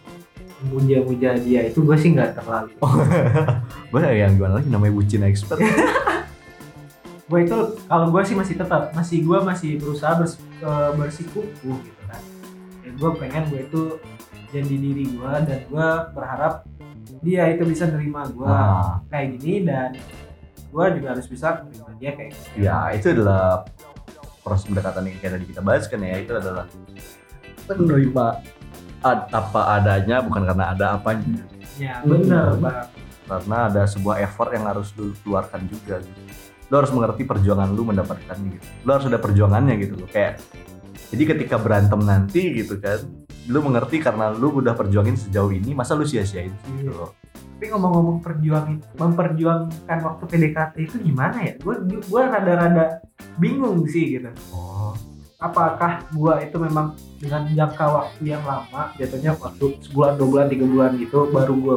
muja-muja dia itu gue sih nggak terlalu. Gue yang gimana lagi namanya bucin expert. Gue itu kalau gue sih masih tetap masih gue masih berusaha bers, eh, bersikuku gitu kan. Dan gue pengen gue itu jadi diri gue dan gue berharap dia itu bisa nerima gue nah, kayak gini dan gue juga harus bisa menerima dia kayak gitu ya itu adalah proses pendekatan yang kayak tadi kita bahas kan ya itu adalah menerima ad- apa adanya bukan karena ada apanya. Ya bener bang. Karena ada sebuah effort yang harus lu keluarkan juga gitu. lu harus mengerti perjuangan lu mendapatkannya gitu. Lu harus ada perjuangannya gitu loh kayak jadi ketika berantem nanti gitu kan lu mengerti karena lu udah perjuangin sejauh ini masa lu sia-siain sih gitu loh. Tapi ngomong-ngomong perjuangin memperjuangkan waktu PDKT itu gimana ya? Gue gue rada-rada bingung sih gitu. Oh apakah gua itu memang dengan jangka waktu yang lama jatuhnya waktu sebulan dua bulan tiga bulan gitu baru gua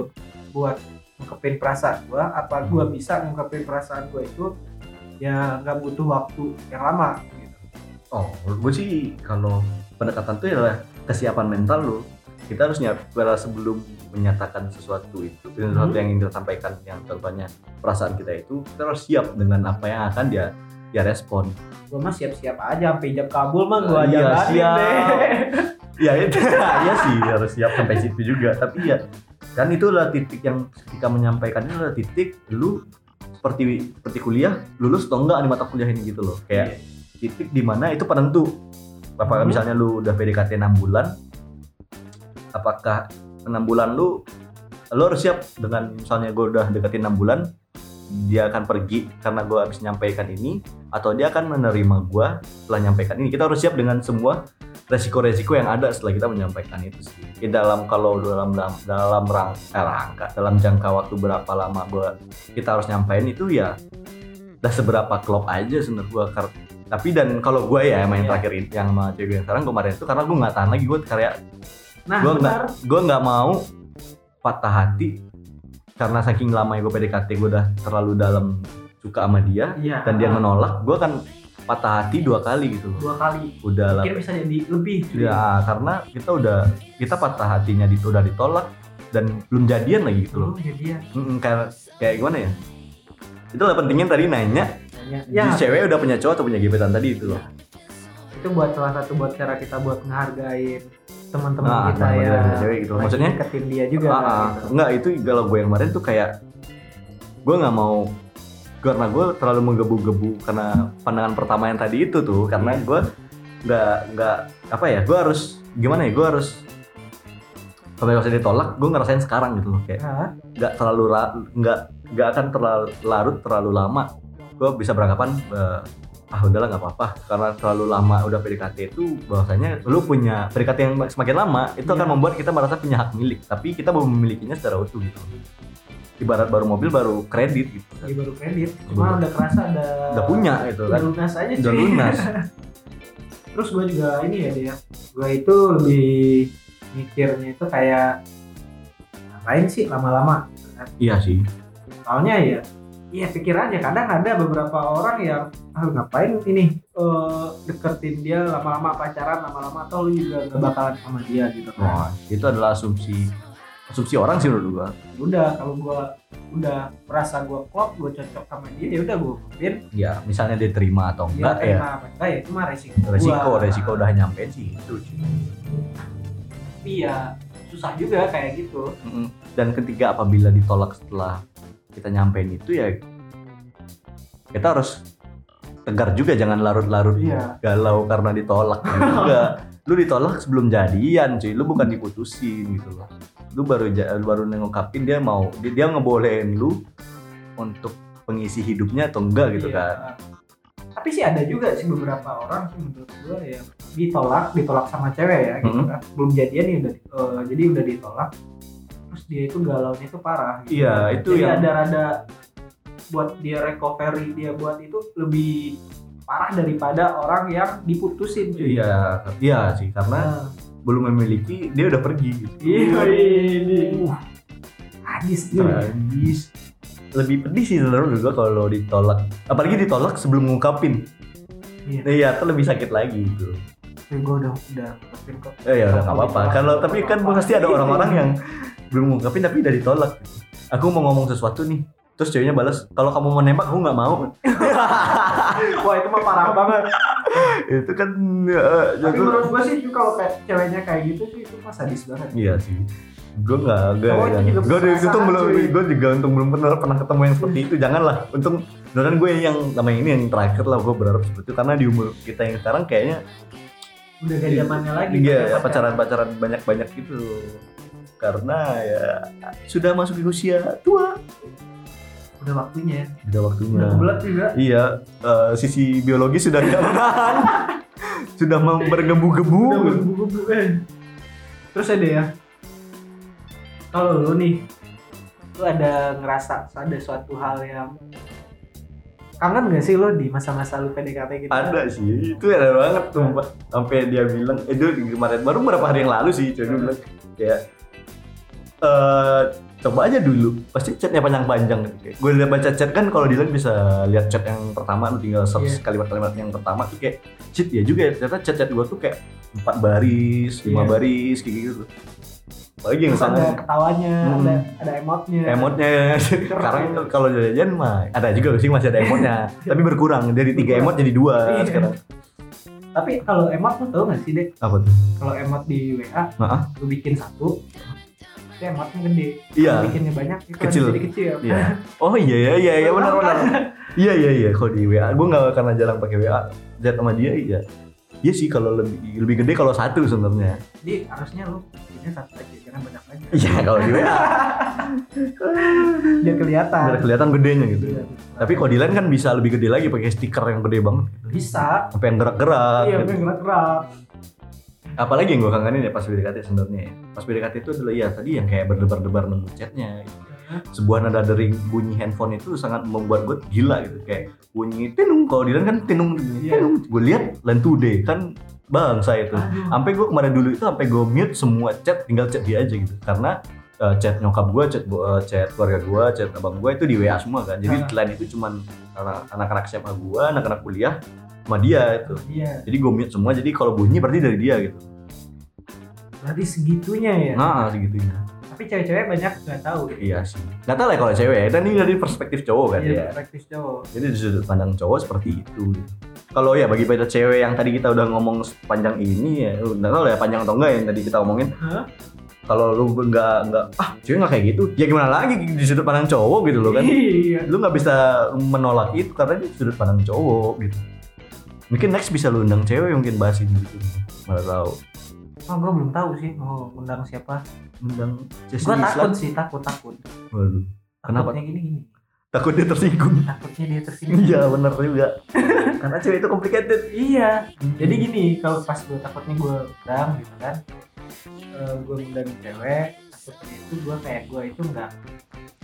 buat ngungkepin perasaan gua apa gua bisa ngungkepin perasaan gua itu ya nggak butuh waktu yang lama gitu. Oh, gue sih kalau pendekatan itu adalah kesiapan mental lu. Kita harus nyiap pada sebelum menyatakan sesuatu itu, sesuatu yang ingin kita sampaikan, yang contohnya perasaan kita itu, kita harus siap dengan apa yang akan dia dia respon. gua mah siap-siap aja sampai jam kabul mah gua Iya, aja siap. Ya itu, ya sih harus siap sampai situ juga. Tapi ya kan itu adalah titik yang ketika menyampaikan itu adalah titik lu seperti seperti kuliah lulus atau enggak di mata kuliah ini gitu loh. Kayak titik di mana itu penentu. Apakah Hmm. misalnya lu udah PDKT 6 bulan, apakah 6 bulan lu lu harus siap dengan misalnya gue udah deketin 6 bulan dia akan pergi karena gue habis nyampaikan ini atau dia akan menerima gue setelah nyampaikan ini. Kita harus siap dengan semua resiko-resiko yang ada setelah kita menyampaikan itu sih. Di dalam kalau dalam dalam dalam rang, eh, rangka dalam jangka waktu berapa lama gua kita harus nyampein itu ya udah seberapa klop aja sebenarnya Kar- tapi dan kalau gue ya main Iya. terakhir ini yang sama cewek yang sekarang kemarin itu karena gue nggak tahan lagi gue kayak nah gue nggak gue nggak mau patah hati karena saking lamanya gue PDKT gue udah terlalu dalam suka sama dia iya. dan dia menolak gue kan patah hati dua kali gitu loh. Dua kali. Udah lah. Bisa jadi lebih ya karena kita udah kita patah hatinya di, udah ditolak dan belum jadian lagi gitu loh. Belum jadian. Mm-mm, kayak kayak gimana ya? Itu lah pentingnya tadi nanya. Ya, si cewek udah punya cowok atau punya gebetan tadi itu loh itu buat salah satu buat cara kita buat ngehargain teman-teman Nah, kita ya cewek gitu. Maksudnya- deketin dia juga Ah, ah. gitu. Enggak, itu kalau gue yang kemarin tuh kayak gue nggak mau karena gue terlalu menggebu-gebu karena pandangan pertama yang tadi itu tuh karena Iya. gue nggak nggak apa ya gue harus gimana ya gue harus kalau misalnya ditolak gue ngerasain sekarang gitu loh kayak nggak terlalu nggak nggak akan terlalu larut terlalu lama gue bisa beranggapan eh, ah udahlah nggak apa-apa. Karena terlalu lama udah PDKT itu bahwasanya lu punya PDKT yang semakin lama itu akan Iya. membuat kita merasa punya hak milik. Tapi kita belum memilikinya secara utuh gitu. Ibarat baru mobil baru kredit gitu. Lagi baru kredit. Cuma udah kerasa ada udah punya gitu udah kan lunas aja udah cuy. lunas. Terus gue juga ini ya dia. Gue itu lebih mikirnya itu kayak ngapain sih lama-lama gitu kan. iya sih. Soalnya ya Iya pikir aja kadang ada beberapa orang yang ah ngapain ini eh, deketin dia lama-lama pacaran lama-lama atau lu juga gak bakalan sama dia gitu kan. Wah, itu adalah asumsi asumsi orang sih menurut gua Udah kalau gua udah merasa gua klop, gua cocok sama dia ya udah gua ngomongin ya misalnya dia terima atau enggak ya terima apa enggak ya itu mah resiko. gua. resiko resiko udah nyampein sih itu sih. Tapi ya susah juga kayak gitu. Dan ketiga apabila ditolak setelah kita nyampein itu ya kita harus tegar juga jangan larut-larut Iya. galau karena ditolak juga lu ditolak sebelum jadian cuy lu bukan diputusin gitu loh lu baru ja- baru ngungkapin dia mau dia, dia ngebolehin lu untuk pengisi hidupnya atau enggak gitu Iya. kan Tapi sih ada juga sih beberapa orang sih menurut gua yang ditolak, ditolak sama cewek ya gitu Mhm. kan. Belum jadian nih udah eh, jadi udah ditolak. Terus dia itu galaunya itu parah gitu. Iya, itu jadi yang- ada rada buat dia recovery dia buat itu lebih parah daripada orang yang diputusin cuy. iya iya sih karena Nah, belum memiliki dia udah pergi gitu Iya ini. Hadis tuh. tragis lebih pedih sih sebenarnya juga kalau ditolak apalagi ditolak sebelum ngungkapin Iya. iya itu lebih sakit lagi gitu Tapi gue udah udah ngungkapin kok. Eh ya udah nggak apa-apa. Kalau tapi kan pasti ada orang-orang yang belum ngungkapin tapi udah ditolak. Aku mau ngomong sesuatu nih. Terus ceweknya balas, kalau kamu mau nembak aku nggak mau. Wah itu mah parah banget. itu kan eh, Tapi itu- menurut gue sih itu kalau kayak ceweknya kayak gitu sih itu mah sadis banget. Iya sih. Gue nggak, gue juga gue perasaan, untung belum, gue juga untung belum pernah pernah ketemu yang seperti itu. Janganlah. Untung beneran gue yang sama ini yang terakhir lah gue berharap seperti itu karena di umur kita yang sekarang kayaknya Udah gak zamannya lagi. iya ya, pacaran-pacaran banyak-banyak gitu. Karena ya sudah masuk di usia tua, Udah waktunya. udah waktunya. Udah bulat juga. Iya, eh, sisi biologis sudah tidak menahan. sudah bergebu-gebu. Bergebu-gebu eh. Terus ada ya. Kalau lu nih, lu ada ngerasa ada suatu hal yang kangen gak sih lo di masa-masa lu PDKT gitu? Ada sih, itu ada banget tuh. Sampai dia bilang, eh itu kemarin baru beberapa hari yang lalu sih, coba bilang kayak eh coba aja dulu, pasti chatnya panjang-panjang. Gue lihat baca chat kan kalau Dylan bisa lihat chat yang pertama, lu tinggal search Iya. kalimat-kalimat yang pertama tuh kayak cheat ya juga ya. Ternyata chat-chat gue tuh kayak empat baris, lima Iya. baris kayak gitu. Apalagi yang Terus ada sana ketawanya, Hmm. ada ada emotnya. emotnya sekarang kalau jajan mah ada juga sih masih ada emotnya tapi berkurang dari tiga emot jadi dua Iya. sekarang Tapi kalau emot lu tau gak sih dek? apa tuh Kalau emot di WA, Heeh. lu bikin satu, emotnya gede. Iya. Bikinnya banyak, itu Kecil. jadi kecil. iya oh iya iya iya iya benar benar iya iya iya kalau di WA gue nggak karena jarang pakai WA chat sama dia iya Iya sih kalau lebih lebih gede kalau satu sebenarnya. Jadi harusnya lu bikinnya satu aja, jangan banyak aja. Iya kalau di WA Biar kelihatan. biar kelihatan gedenya gitu. Iya. Tapi kalau di lain kan bisa lebih gede lagi pakai stiker yang gede banget. bisa. Sampai yang gerak-gerak. Iya, gitu. gerak-gerak. Apalagi yang gue kangenin ya pas PDKT sebenarnya. ya. Pas PDKT itu adalah ya tadi yang kayak berdebar-debar nunggu chatnya. gitu. Sebuah nada dering bunyi handphone itu sangat membuat gue gila gitu kayak bunyi tenung kalau di lain kan tenung Iya. tenung gue lihat land today kan bangsa itu Aduh. sampai gue kemarin dulu itu sampai gue mute semua chat tinggal chat dia aja gitu karena eh, chat nyokap gue chat eh, chat keluarga gue chat abang gue itu di WA semua kan jadi selain itu cuman anak- anak-anak SMA gue anak-anak kuliah sama dia itu Iya. jadi gue mute semua jadi kalau bunyi berarti dari dia gitu Berarti segitunya ya. nah segitunya Tapi cewek-cewek banyak nggak tahu. gitu. iya sih nggak tahu lah kalau cewek ya dan ini dari perspektif cowok kan Iya, ya praktis cowok. jadi dari sudut pandang cowok seperti itu gitu. kalau ya bagi pada cewek yang tadi kita udah ngomong panjang ini ya lu nggak tahu lah ya panjang atau enggak yang tadi kita omongin Hah? kalau lu nggak nggak ah cewek nggak kayak gitu ya gimana lagi di sudut pandang cowok gitu loh kan Iya. lu nggak bisa menolak itu karena itu sudut pandang cowok gitu mungkin next bisa lu undang cewek mungkin bahas ini gitu mana tahu Oh, gue belum tahu sih mau undang siapa. undang Jesse Gue takut sih, takut takut. Waduh, Kenapa? Takutnya gini gini. takut dia tersinggung Takutnya dia tersinggung. iya bener juga karena cewek itu complicated Iya. Jadi gini, kalau pas gue takutnya gue undang gitu kan, gue undang cewek, takutnya itu gue kayak gue itu nggak eh, pra-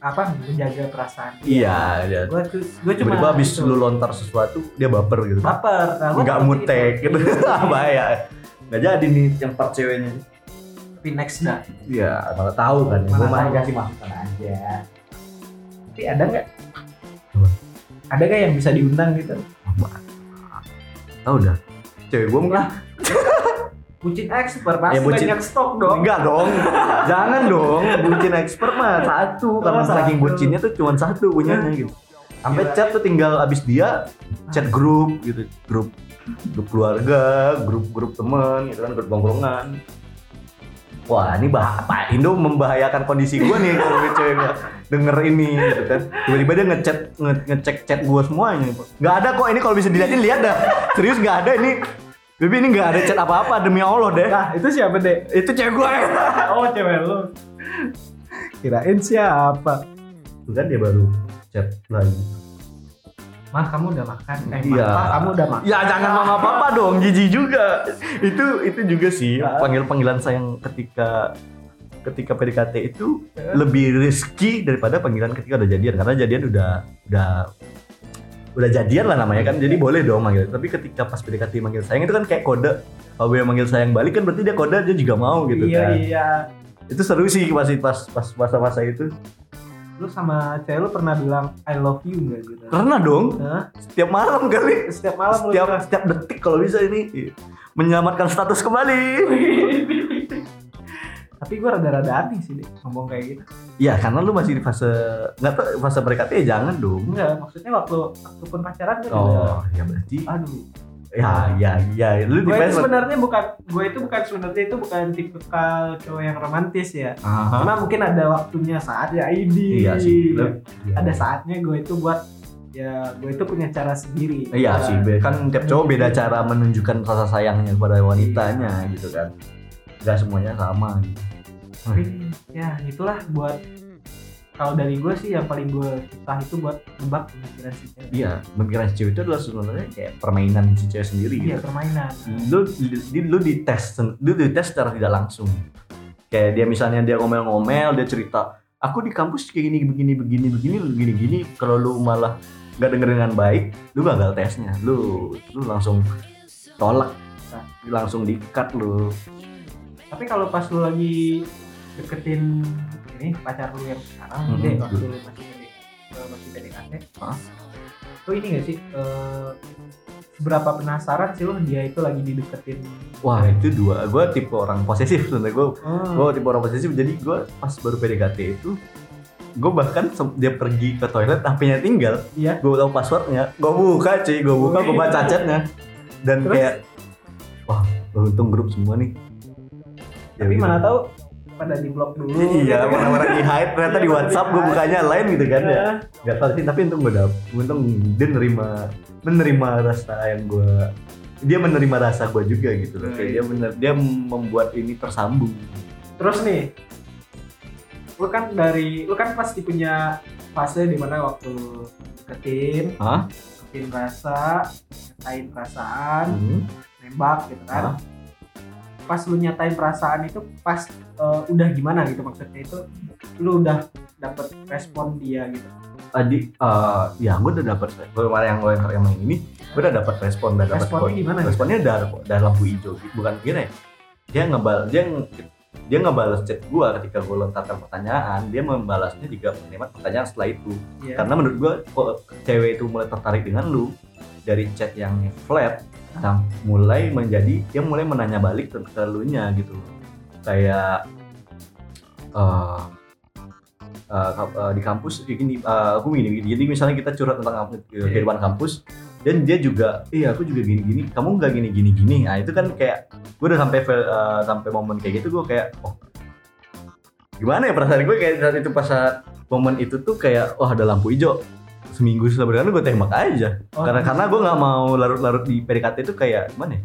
apa menjaga perasaan. iya iya Gue tuh gue cuma tiba-tiba habis itu, lu lontar sesuatu dia baper gitu baper. Nah, nggak mutek gitu Iya. bahaya nggak jadi nih yang part ceweknya Tapi next dah. iya malah tahu kan ya malah tahu. kasih masukan aja Tapi ada nggak? Ada nggak yang bisa diundang gitu? tahu dah cewek gua mungkin Bucin expert pasti Ya, bucin- banyak stok dong. enggak dong. Jangan dong bucin expert mah satu. Karena Oh, saking satu. bucinnya tuh cuma satu punyanya gitu. Sampai chat tuh tinggal abis dia chat grup gitu. Grup grup keluarga grup grup teman gitu kan grup nongkrongan wah ini bah Pak Indo membahayakan kondisi gua nih kalau cewek gua denger ini gitu kan. Tiba-tiba dia ngechat nge- ngecek chat gue semuanya. Nggak ada kok ini kalau bisa dilihatin lihat dah. Serius nggak ada ini Baby ini nggak ada chat apa-apa demi Allah deh Nah, itu siapa, Dek? itu cewek gue Oh, cewek lu. Kirain siapa? Tuh kan dia baru chat lagi Mah, kamu udah makan? Eh, Iya. Mah, kamu udah makan? Ya jangan mama papa dong, jijik juga. itu itu juga sih panggil panggilan sayang ketika ketika PDKT itu lebih risky daripada panggilan ketika udah jadian karena jadian udah udah udah jadian lah namanya kan jadi boleh dong manggil. Tapi ketika pas PDKT manggil sayang itu kan kayak kode. Kalau gue manggil sayang balik kan berarti dia kode dia juga mau gitu iya, kan. iya. itu seru sih pas pas pas masa-masa itu. Lu sama cewek lu pernah bilang I love you nggak gitu? pernah dong. Hah? setiap malam kali. Setiap malam setiap setiap detik kalau bisa ini. Menyelamatkan status kembali Tapi gue rada-rada aneh sih, Dek, ngomong kayak gitu. Ya karena lu masih di fase nggak tahu fase PDKT ya jangan dong. Enggak, maksudnya waktu waktu pun pacaran juga Oh ya berarti aduh. ya ya ya lu Gue itu sebenarnya bukan gue itu bukan sebenarnya itu bukan tipikal cowok yang romantis ya. Aha. Cuma mungkin ada waktunya saat ya ini. Iya sih. Lu- Ada saatnya gue itu buat ya gue itu punya cara sendiri. Iya Ya, sih, kan tiap cowok beda cara menunjukkan rasa sayangnya kepada wanitanya gitu kan. Gak semuanya sama gitu. Tapi ya itulah buat kalau dari gue sih yang paling gue suka itu buat nebak pemikiran si cewek. Iya, pemikiran si cewek itu adalah sebenarnya kayak permainan si cewek sendiri Iya gitu. permainan. Lu di, lu dites, lu dites secara tidak langsung. Kayak dia misalnya dia ngomel-ngomel, dia cerita, aku di kampus kayak gini begini begini begini begini gini. Kalau lu malah nggak denger dengan baik, lu gagal tesnya. Lu lu langsung tolak, langsung di-cut lu. Tapi kalau pas lu lagi deketin ini pacar lu yang sekarang Mhm. deh waktu lu masih eh, masih PDKT. Hah? Tuh ini gak sih eh, seberapa penasaran sih lu dia itu lagi dideketin Wah itu dua, gue tipe orang posesif sebenarnya. Gue Oh, gue tipe orang posesif. Jadi gue pas baru PDKT itu gue bahkan dia pergi ke toilet HP-nya tinggal. Iya. Gue tahu passwordnya. Gue buka cuy. Gue buka gue baca chatnya. Dan Terus? kayak wah untung grup semua nih tapi gitu. mana tahu pada di blok dulu iya gitu kan. mana-mana di hide ternyata di Iya, WhatsApp di gue bukanya lain gitu kan ya Iya. nggak tahu sih tapi untung gue dapet untung dia nerima menerima rasa yang gue dia menerima rasa gue juga gitu loh kayak dia bener dia membuat ini tersambung terus nih lu kan dari lu kan pasti punya fase di mana waktu deketin Hah? deketin rasa nyatain perasaan Hmm. nembak gitu kan Hah? Pas lu nyatain perasaan itu pas eh, udah gimana gitu maksudnya itu lu udah dapet respon dia gitu tadi eh ya gue udah dapat gue kemarin yang gue yang yang main ini gue udah dapat respon udah dapat responnya gimana gitu? responnya udah udah lampu hijau bukan gini ya dia ngebal dia nge- dia ngebalas chat gue ketika gue lontarkan pertanyaan dia membalasnya juga menerima pertanyaan setelah itu Iya. karena menurut gue cewek itu mulai tertarik dengan lu dari chat yang flat nah, mulai menjadi dia mulai menanya balik ke, ke lu nya gitu. Kayak ka- eh, di kampus gini eh, aku gini, gini jadi misalnya kita curhat tentang Iya. kehidupan kampus dan dia juga iya aku juga gini gini kamu nggak gini gini. Gini nah itu kan kayak gue udah sampai eh, sampai momen kayak gitu gue kayak oh gimana ya perasaan gue kayak saat itu pas saat momen itu tuh kayak wah ada lampu hijau seminggu setelah berjalan gue tembak aja. Oh, karena karena gue nggak mau larut-larut di PDKT itu kayak gimana ya?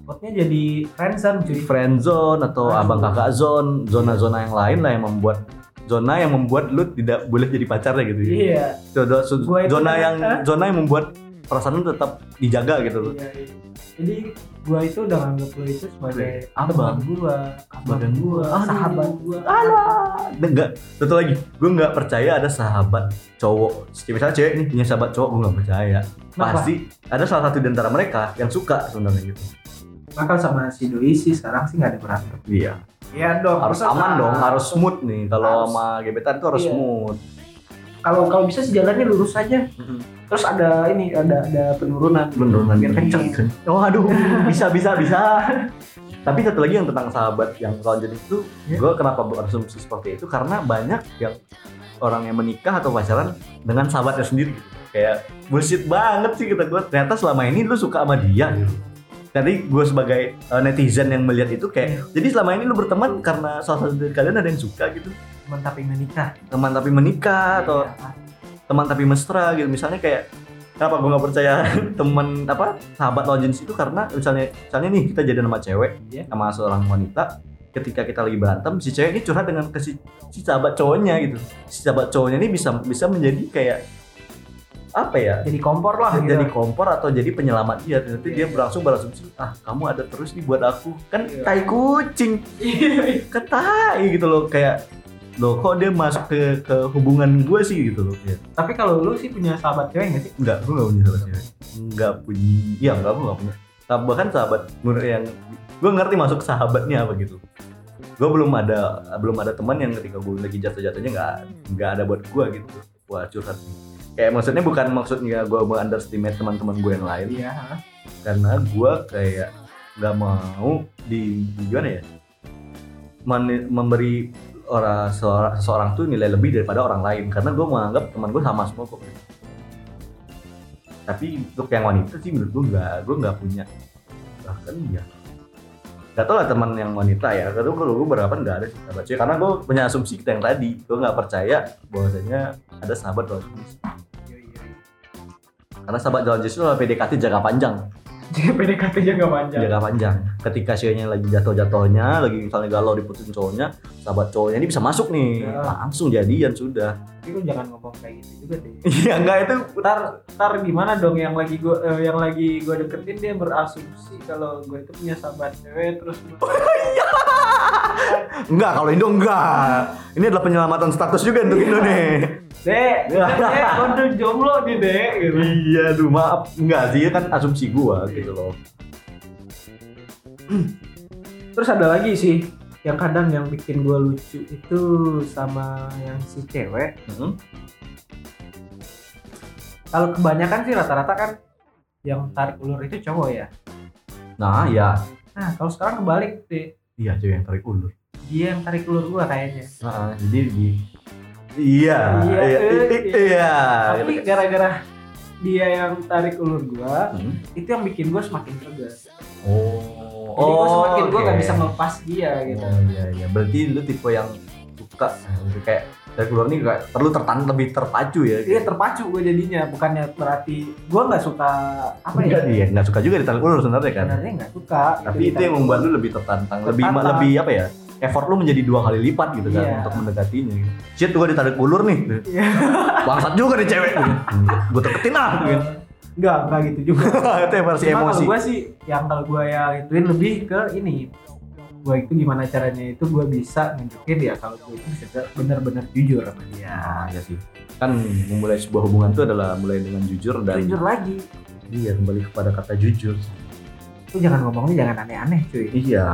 Spotnya jadi friendzone cuy. Zone atau Aduh. abang kakak zone zona-zona yang lain lah yang membuat zona yang membuat lu tidak boleh jadi pacarnya gitu. Ya iya Zona- zona yang zona yang membuat perasaan lu tetap dijaga gitu. Loh Iya, iya. jadi gua itu udah nganggap lu itu sebagai Abang. gua abang Badan gua. Aduh. sahabat gua. Alah, enggak. Satu lagi. Gue nggak percaya ada sahabat cowok. Misalnya cewek nih punya sahabat cowok gue nggak percaya. Kenapa? pasti ada salah satu di antara mereka yang suka sebenarnya gitu. Bakal sama si doi sih sekarang sih nggak ada berantem iya. Iya dong harus aman dong harus smooth nih. Kalau sama gebetan itu harus Iya. smooth. Kalau kalau bisa sih jalannya lurus aja terus ada ini ada ada penurunan. Penurunan. Biar kenceng. Oh aduh. Bisa bisa bisa. Tapi satu lagi yang tentang sahabat yang kalau jadi itu Ya. gue kenapa berasumsi seperti itu? Karena banyak yang orang yang menikah atau pacaran dengan sahabatnya sendiri. Kayak bullshit banget sih kata gue ternyata selama ini lu suka sama dia. Gitu tadi gue sebagai uh, netizen yang melihat itu kayak Iya. jadi selama ini lu berteman karena salah satu dari kalian ada yang suka gitu. Teman tapi menikah. Teman tapi menikah atau Iya. Teman tapi mesra gitu misalnya kayak kenapa gue nggak percaya teman apa sahabat lawan jenis itu karena misalnya misalnya nih kita jadi nama cewek Iya. sama seorang wanita ketika kita lagi berantem si cewek ini curhat dengan ke si, si sahabat cowoknya gitu si sahabat cowoknya ini bisa bisa menjadi kayak apa ya jadi kompor lah gitu. jadi kompor atau jadi penyelamat dia nanti Iya, dia iya. berlangsung berasumsi ah kamu ada terus nih buat aku kan Iya. tai kucing kan tai gitu loh kayak loh kok dia masuk ke ke hubungan gue sih gitu loh ya. tapi kalau lu sih punya sahabat cewek nggak sih Enggak, gue gak punya sahabat cewek. Enggak punya. Iya, enggak, gue gak punya. Bahkan sahabat menurut yang gue ngerti masuk sahabatnya apa gitu. Gue belum ada belum ada teman yang ketika gue lagi jatuh-jatuhnya nggak nggak ada buat gue gitu. Wah curhat. Kayak maksudnya bukan maksudnya gue mau underestimate teman-teman gue yang lain, iya karena gue kayak nggak mau di gimana ya memberi orang seorang, seseorang tuh nilai lebih daripada orang lain. Karena gue menganggap teman gue sama semua kok. Tapi untuk yang wanita sih menurut gue nggak gue nggak punya. Bahkan ya nggak tau lah teman yang wanita ya. Karena gue gue berapa nggak ada sih sahabat cewek. Karena gue punya asumsi kita yang tadi. Gue nggak percaya bahwasanya ada sahabat lawan jenis karena sahabat lawan jenis itu adalah PDKT jaga panjang jadi PDKT jaga panjang. Jaga panjang. Ketika ceweknya lagi jatuh-jatuhnya lagi misalnya galau diputusin cowoknya sahabat cowoknya ini bisa masuk nih. Ya. langsung jadian sudah. Tapi lu jangan ngomong kayak gitu juga deh. Iya enggak itu ntar ntar gimana dong yang lagi gua eh, yang lagi gua deketin dia berasumsi kalau gue itu punya sahabat cewek terus enggak kalau Indo enggak ini adalah penyelamatan status juga untuk Indo nih dek dek udah jomblo nih dek gitu. Iya aduh maaf. Enggak sih kan asumsi gua gitu loh. Terus ada lagi sih yang kadang yang bikin gua lucu itu sama yang si cewek. Hmm. kalau kebanyakan sih rata-rata kan yang tarik ulur itu cowok ya. Nah ya nah kalau sekarang kebalik deh iya cewek yang tarik ulur. Dia yang tarik ulur gua kayaknya. Nah, jadi di iya Iya, iya eh, i- i- iya tapi gara-gara dia yang tarik ulur gua Hmm. itu yang bikin gua semakin tegas oh jadi gua semakin gua oke. nggak bisa melepas dia gitu Oh iya iya, berarti lu tipe yang suka eh, kayak dari keluar nih kayak perlu tertan lebih terpacu ya. Iya terpacu gue jadinya bukannya berarti gue nggak suka apa ya Enggak dia nggak suka juga ditarik ulur sebenarnya kan. sebenarnya nggak suka Tapi itu yang membuat lu lebih tertantang, lebih Tertantang. lebih apa ya? Effort lu menjadi dua kali lipat gitu kan Iya. untuk mendekatinya. gitu. Shit gua ditarik ulur nih. Iya. Bangsat juga nih cewek. Gue deketin ah. gitu. nggak nggak gitu juga itu yang versi Cuma emosi. kalau gue sih yang kalau gue yang ituin lebih ke ini gue itu gimana caranya itu gue bisa nunjukin ya kalau gue itu bisa benar-benar jujur sama dia Ah, iya sih. Kan memulai sebuah hubungan itu adalah mulai dengan jujur dan jujur lagi iya kembali kepada kata jujur. lu jangan ngomongnya jangan aneh-aneh cuy Iya,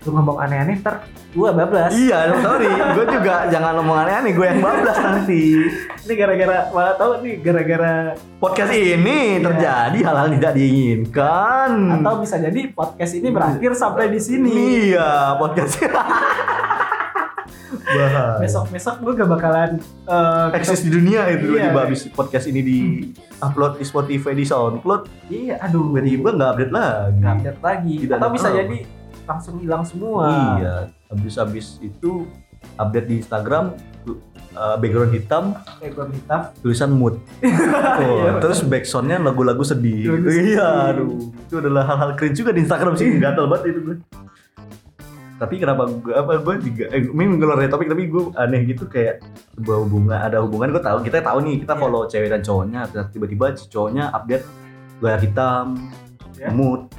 lu ngomong aneh-aneh ntar gue bablas Iya, sorry. gue juga jangan ngomong aneh-aneh. Gue yang bablas nanti. ini gara-gara malah tahu nih gara-gara Podcast ini Iya. terjadi hal-hal tidak diinginkan. atau bisa jadi podcast ini berakhir sampai di sini Iya, podcast. Bahaya. besok-besok gue gak bakalan eh, eksis di dunia itu Iya. tiba-tiba habis podcast ini di upload di Spotify di SoundCloud iya aduh tiba-tiba nggak update lagi. nggak update lagi Tidak atau bisa tahu. jadi langsung hilang semua Iya, habis-habis itu update di Instagram uh, background hitam background hitam tulisan mood. Tuh, Iya. terus backsoundnya lagu-lagu sedih. Lagu sedih. Iya, aduh. Itu adalah hal-hal cringe juga di Instagram sih. Gatel banget itu gue. Tapi kenapa gue apa gue juga eh, ini ngeluar dari topik tapi gue aneh gitu kayak sebuah hubungan ada hubungan gue tahu kita tahu nih kita Iya. follow cewek dan cowoknya tiba-tiba cowoknya update layar hitam Ya. mood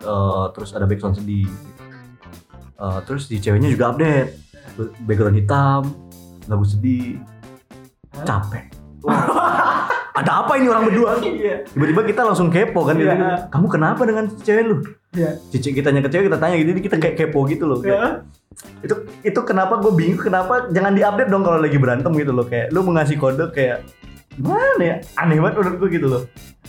eh, terus ada background sedih Eh, terus si ceweknya juga update. Background hitam lagu sedih. Hah? capek. Ada apa ini orang berdua? Iya. Tiba-tiba kita langsung kepo kan gitu. kamu kenapa dengan cewek lu? Iya. cici kita ke cewek kita tanya gitu kita kayak kepo gitu loh. Kayak, ya itu itu kenapa gue bingung kenapa jangan diupdate dong kalau lagi berantem gitu loh. Kayak lu mengasih kode kayak gimana ya? Aneh banget menurut gue gitu loh.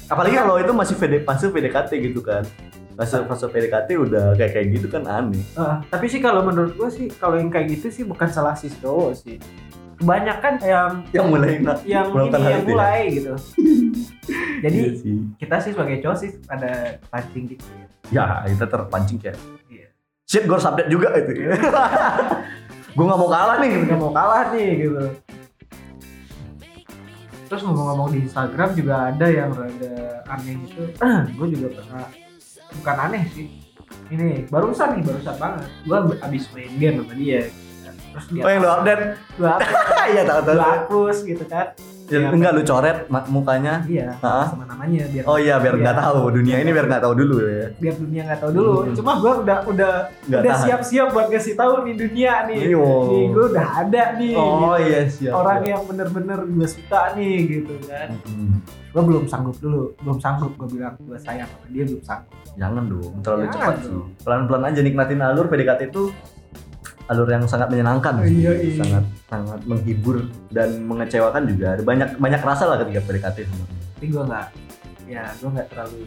Apalagi kalau itu masih VD, fase PDKT gitu kan fase fase PDKT udah kayak kayak gitu kan aneh Ah, tapi sih kalau menurut gue sih kalau yang kayak gitu sih bukan salah si cowok sih kebanyakan yang yang mulai nah, yang ini yang itu ya? mulai gitu jadi Iya sih. kita sih sebagai cowok sih pada pancing gitu ya. ya kita terpancing kayak Iya. shit gue harus update juga itu gue nggak mau kalah nih nggak mau kalah nih gitu terus ngomong-ngomong di Instagram juga ada yang rada aneh gitu gue juga pernah bukan aneh sih. Ini barusan nih barusan banget. Gue abis main game sama dia. Terus dia oh yang lu update? gue hapus, iya tahu tahu gue hapus gitu kan Ya, Iya. enggak lu coret mukanya iya Hah? sama namanya biar oh iya biar nggak Iya. tahu dunia ini biar nggak tahu dulu ya biar dunia nggak tahu dulu Hmm. cuma gue udah udah Nggak udah siap-siap buat ngasih tahu nih dunia nih Iyo. nih gue udah ada nih oh gitu. iya siap orang siap. yang bener-bener gue suka nih gitu kan Hmm. gue belum sanggup dulu belum sanggup gue bilang gue sayang sama dia belum sanggup jangan dong terlalu Jangan cepat sih pelan-pelan aja nikmatin alur PDKT itu alur yang sangat menyenangkan. Iya, iya. sangat sangat menghibur dan mengecewakan juga. Ada banyak banyak rasa lah ketika PDKT sebenarnya tapi gue nggak ya gue nggak terlalu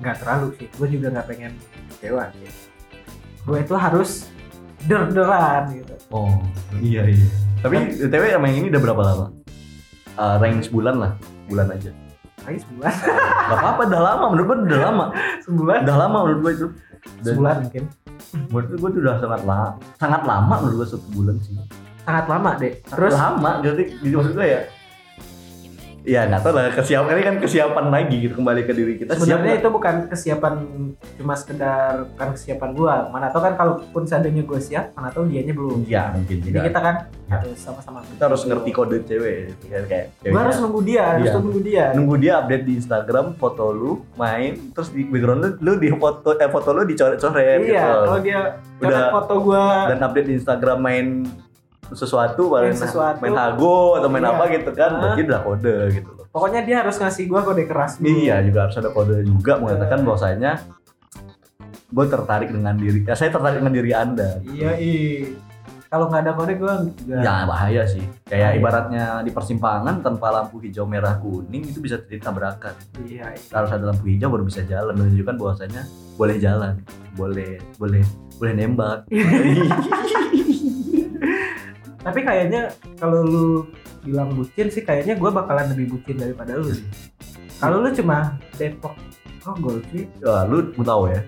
nggak terlalu sih. Gue juga nggak pengen kecewa sih. Gue itu harus der-deran gitu. Oh iya iya. Tapi TW sama yang ini udah berapa lama? Eh, range bulan lah. Bulan aja. Lagi sebulan Gak apa-apa, udah lama. Menurut gue udah lama. sebulan? Udah lama menurut gue itu. Dan sebulan mungkin Menurut gue itu udah sangat lama. Sangat lama menurut gue satu bulan sih. sangat lama deh Terus terus lama, jadi jadi maksud gue ya. Ya nggak tahu lah kesiapan ini kan kesiapan lagi gitu kembali ke diri kita. Sebenarnya itu bukan kesiapan cuma sekedar bukan kesiapan gue mana tau kan kalaupun seandainya gue siap mana tau dianya belum Iya mungkin jadi kita kan Ya. harus sama-sama Kita harus ngerti kode cewek gitu kan kayak. gue harus nunggu dia harus Iya. nunggu dia nunggu dia update di Instagram foto lu main terus di background lu lu di foto eh foto lu dicoret-coret iya gitu. kalau dia Udah. foto gue dan update di Instagram main sesuatu main, Main sesuatu. main hago atau main Iya. apa gitu kan Hah? berarti udah kode gitu loh pokoknya dia harus ngasih gue kode keras dulu. iya juga harus ada kode juga mengatakan Iya. bahwasanya gue tertarik dengan diri ya saya tertarik dengan diri anda iya iya kalau nggak ada kode gue nggak ya bahaya sih kayak Bahaya. ibaratnya di persimpangan tanpa lampu hijau merah kuning itu bisa terjadi tabrakan iya iya. harus ada lampu hijau baru bisa jalan menunjukkan bahwasanya boleh jalan boleh boleh boleh nembak tapi kayaknya kalau lu bilang bucin sih kayaknya gue bakalan lebih bucin daripada lu sih. Kalau lu cuma Depok Grogol sih Wah, lu tahu ya?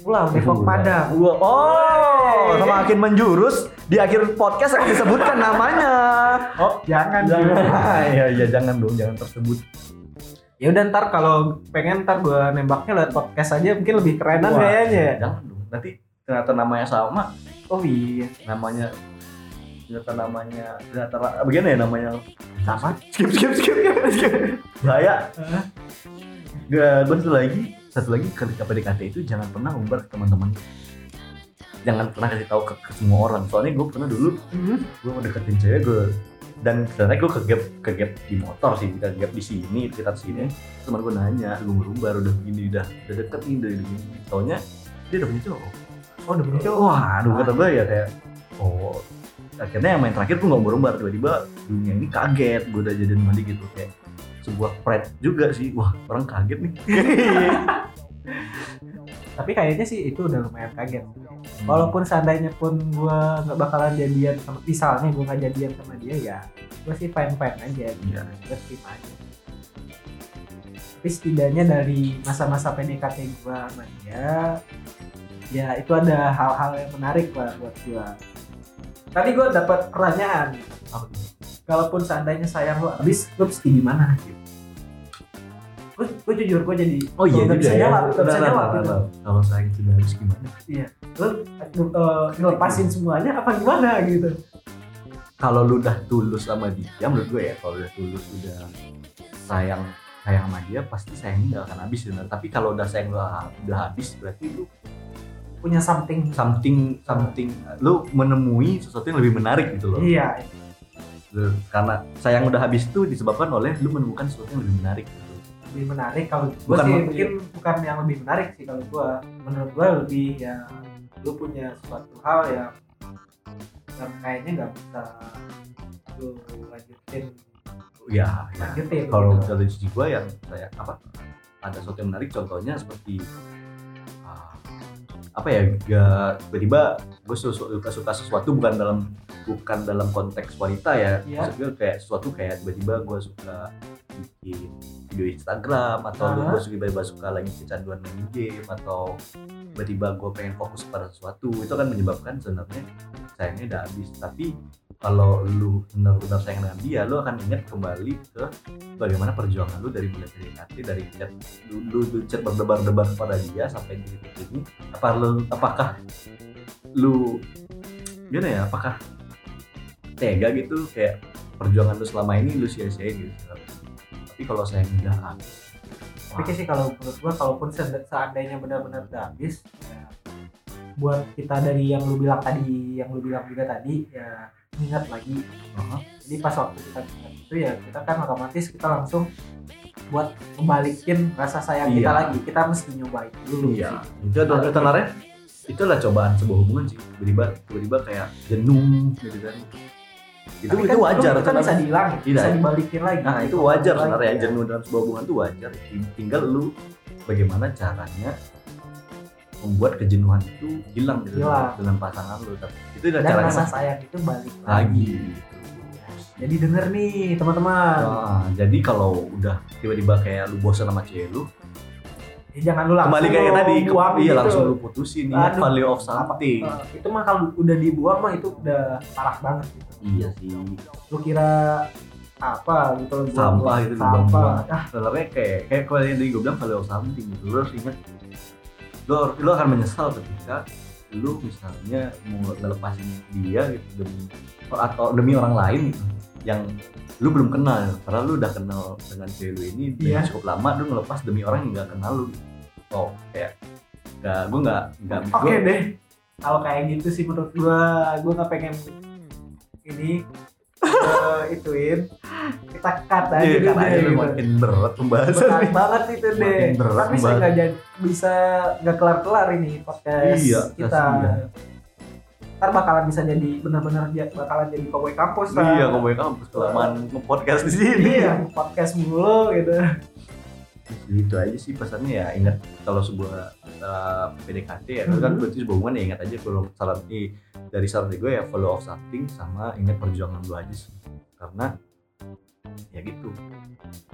Pulau Depok Padang. Gua- Oh, semakin menjurus di akhir podcast akan disebutkan namanya. oh jangan Jangan. Iya, iya jangan dong, jangan tersebut. ya udah ntar kalau pengen ntar gue nembaknya lewat podcast aja mungkin lebih kerenan Wah, kayaknya. Jangan dong. Nanti ternyata namanya sama, oh iya. Namanya ternyata namanya ternyata ra- bagaimana ya namanya? sama Skip skip skip skip. skip. Bahaya. Gak, gue satu lagi, satu lagi ketika PDKT itu jangan pernah umbar ke teman-teman. Jangan pernah kasih tahu ke, ke semua orang. Soalnya gue pernah dulu Hmm. gue mau deketin cewek gue dan sebenarnya gue kegap kegap di motor sih kegap di sini sekitar sini teman gue nanya gue merumbar udah begini udah udah deket nih udah begini taunya dia udah punya cowok oh udah punya cowok wah aduh kata gue ya kayak oh akhirnya yang main terakhir gue nggak merumbar tiba-tiba dunia ini kaget gue udah jadian sama dia gitu kayak sebuah pride juga sih. Wah orang kaget nih. Tapi kayaknya sih itu udah lumayan kaget. Walaupun seandainya pun gue nggak bakalan jadian sama misalnya gue nggak jadian sama dia ya gue sih fine fine aja. Iya. gue terima aja. Tapi setidaknya dari masa-masa PDKT gue sama dia ya itu ada hal-hal yang menarik lah buat gue tadi gue dapat pertanyaan. Apa? Tuh? kalaupun seandainya sayang lo habis lo mesti gimana gitu? Gue, gue jujur gue jadi oh iya juga bisa ya. jawab nggak bisa jawab gitu. kalau saya itu harus gimana? Lo uh, ngelepasin semuanya apa gimana gitu? Kalau lu udah tulus sama dia menurut gue ya kalau udah tulus udah sayang sayang sama dia pasti sayangnya gak akan habis benar tapi kalau udah sayang udah, udah habis berarti lu punya something. Something something. Lu menemui sesuatu yang lebih menarik gitu loh. Iya. Karena sayang udah habis itu disebabkan oleh lu menemukan sesuatu yang lebih menarik gitu. lebih menarik. Kalau gue Bukan sih mungkin bukan yang lebih menarik sih kalau gue menurut gue lebih ya lu punya suatu hal yang yang kayaknya nggak bisa lu lanjutin. Ya, ya. lanjutin kalau gitu. dari sisi gue yang saya apa? Ada sesuatu yang menarik contohnya seperti ah, apa ya gak tiba-tiba gue suka suka sesuatu bukan dalam bukan dalam konteks wanita ya Iya. maksud gue kayak sesuatu kayak tiba-tiba gue suka bikin video Instagram atau Aha. gue suka tiba-tiba suka lagi kecanduan main game atau tiba-tiba gue pengen fokus pada sesuatu itu kan menyebabkan sebenarnya sayangnya udah habis. Tapi kalau lu benar-benar sayang dengan dia lu akan ingat kembali ke bagaimana perjuangan lu dari mulai hati dari chat lu, lu, lu chat berdebar-debar kepada dia sampai di titik ini. Apa lu apakah lu gimana ya apakah tega gitu? Kayak perjuangan lu selama ini lu sia-siain gitu. Tapi kalau sayang udah habis tapi sih kalau menurut gua kalaupun se- seandainya benar-benar udah habis ya, buat kita dari yang lu bilang tadi yang lu bilang juga tadi ya ingat lagi Aha. jadi pas waktu kita ingat itu ya kita kan otomatis kita langsung buat membalikin rasa sayang kita Iya. lagi kita mesti nyobain dulu iya sih. itu adalah sebenarnya itu adalah cobaan sebuah hubungan sih tiba-tiba tiba-tiba kayak jenuh gitu kan itu Tapi itu kan wajar itu kan bisa Tidak. bisa dibalikin lagi. Nah itu wajar Lagi, sebenarnya ya. jenuh dalam sebuah hubungan itu wajar. Tinggal lu bagaimana caranya membuat kejenuhan itu hilang gitu Hilang. dengan pasangan lu. Tapi itu udah dan caranya rasa sayang itu balik lagi. jadi denger nih teman-teman. Nah, jadi kalau udah tiba-tiba kayak lu bosan sama cewek lu Ya, jangan lu langsung kembali kayak tadi ke- buang iya gitu. langsung lu putusin Aduh. value of something. Eh, itu mah kalau udah dibuang mah itu udah parah banget gitu. iya sih. Lu kira apa gitu lu Sampah gitu, sampah. ah sebenarnya kayak kayak kalau yang tadi gue bilang value of something gitu. Lu harus ingat lu, lu akan menyesal ketika lu misalnya mau ngelepasin dia gitu demi atau demi orang lain gitu, yang lu belum kenal karena lu udah kenal dengan cewek lu ini Iya. cukup lama lu ngelepas demi orang yang gak kenal lu oh kayak gak gue nggak nggak oke gua- deh kalau kayak gitu sih menurut gua gua nggak pengen ini eh, ituin kita cut aja Iya, dulu kan aja gitu. makin berat pembahasan berat banget itu deh Makin berat tapi saya nggak jadi bisa nggak kelar kelar ini podcast Iya, kita kasihan. Ntar bakalan bisa jadi benar-benar bakalan jadi cowboy kampus lah. Iya, ngomongin kampus kelamaan nge-podcast di sini. iya podcast mulu gitu Gitu aja sih pesannya ya. Ingat kalau sebuah uh, PDKT ya, itu kan Mhm. berarti sebuah hubungan ya ingat aja kalau saran i- dari saran gue ya follow of something sama ingat perjuangan lu aja sih. Karena ya gitu.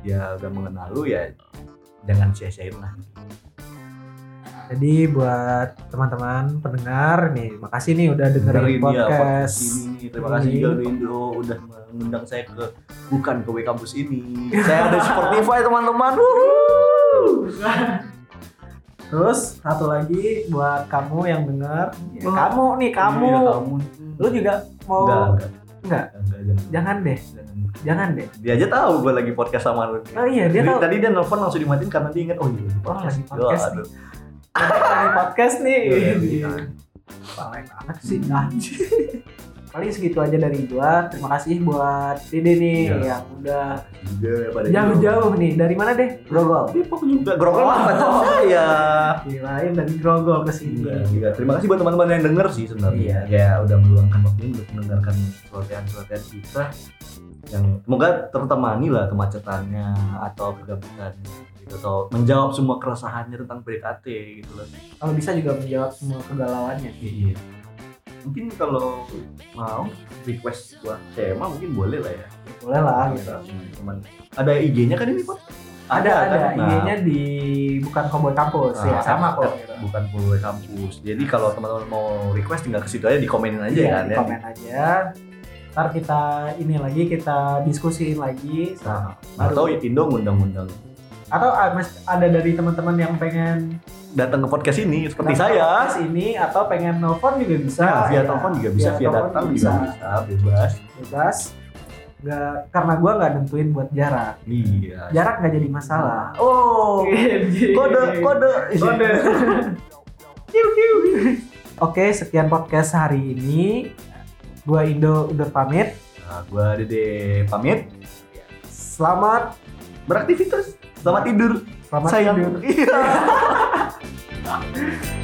Dia udah mengenal lu ya jangan sia-siain lah. Jadi buat teman-teman pendengar nih makasih nih udah dengerin Dengerin ya podcast podcast ini. Terima kasih juga lu Indo udah mengundang saya ke bukan ke W kampus ini. saya ada Spotify teman-teman. Terus satu lagi buat kamu yang denger ya, Wah. kamu nih kamu Iya, kamu. lu juga mau Enggak, enggak. Enggak? Enggak, jangan. jangan deh Jangan. jangan deh Dia aja tahu gue lagi podcast sama lu. oh iya dia Dia- tahu Tadi dia nelfon langsung dimatiin karena dia ingat oh iya lagi Oh, podcast. lagi podcast nih. Lagi podcast nih Iya, iya. Palek banget sih ah. paling segitu aja dari gua terima kasih buat Dede nih Iya. yang udah Juga ya jauh-jauh nih dari mana deh Grogol Depok juga. Grogol Oh. pacar saya. kirain dari Grogol ke sini enggak. Terima kasih buat teman-teman yang denger sih sebenarnya. Iya. Ya udah meluangkan waktu untuk mendengarkan celotehan-celotehan kita yang semoga tertemani lah kemacetannya atau kegabutannya gitu atau menjawab semua keresahannya tentang PDKT gitu loh. kalau bisa juga menjawab semua kegalauannya Iya. Mungkin kalau mau request buat tema mungkin boleh lah ya. boleh lah gitu Teman. Ada IG-nya kan ini Pak? ada ada kan? Nah, IG-nya di bukan Koboy Kampus ya Nah, sama kok gitu. bukan pegawai kampus. Jadi kalau teman-teman mau request tinggal ke situ aja dikomenin aja Iya, kan di ya. komen aja ntar kita ini lagi kita diskusiin lagi Nah, atau Indo ngundang-ngundang atau ah, ada dari teman-teman yang pengen datang ke podcast ini seperti datang saya. podcast ini atau pengen nelfon juga bisa Nah, via ya. telepon juga bisa, via, telepon datang juga bisa, bebas. bebas nggak karena gua nggak nentuin buat jarak Iya. jarak nggak jadi masalah Oh, kode kode Kode. Oke, sekian podcast hari ini. Gua Indo udah pamit. Nah, gua Dede pamit. Selamat Beraktivitas. Selamat tidur. selamat Sayang. tidur. Iya.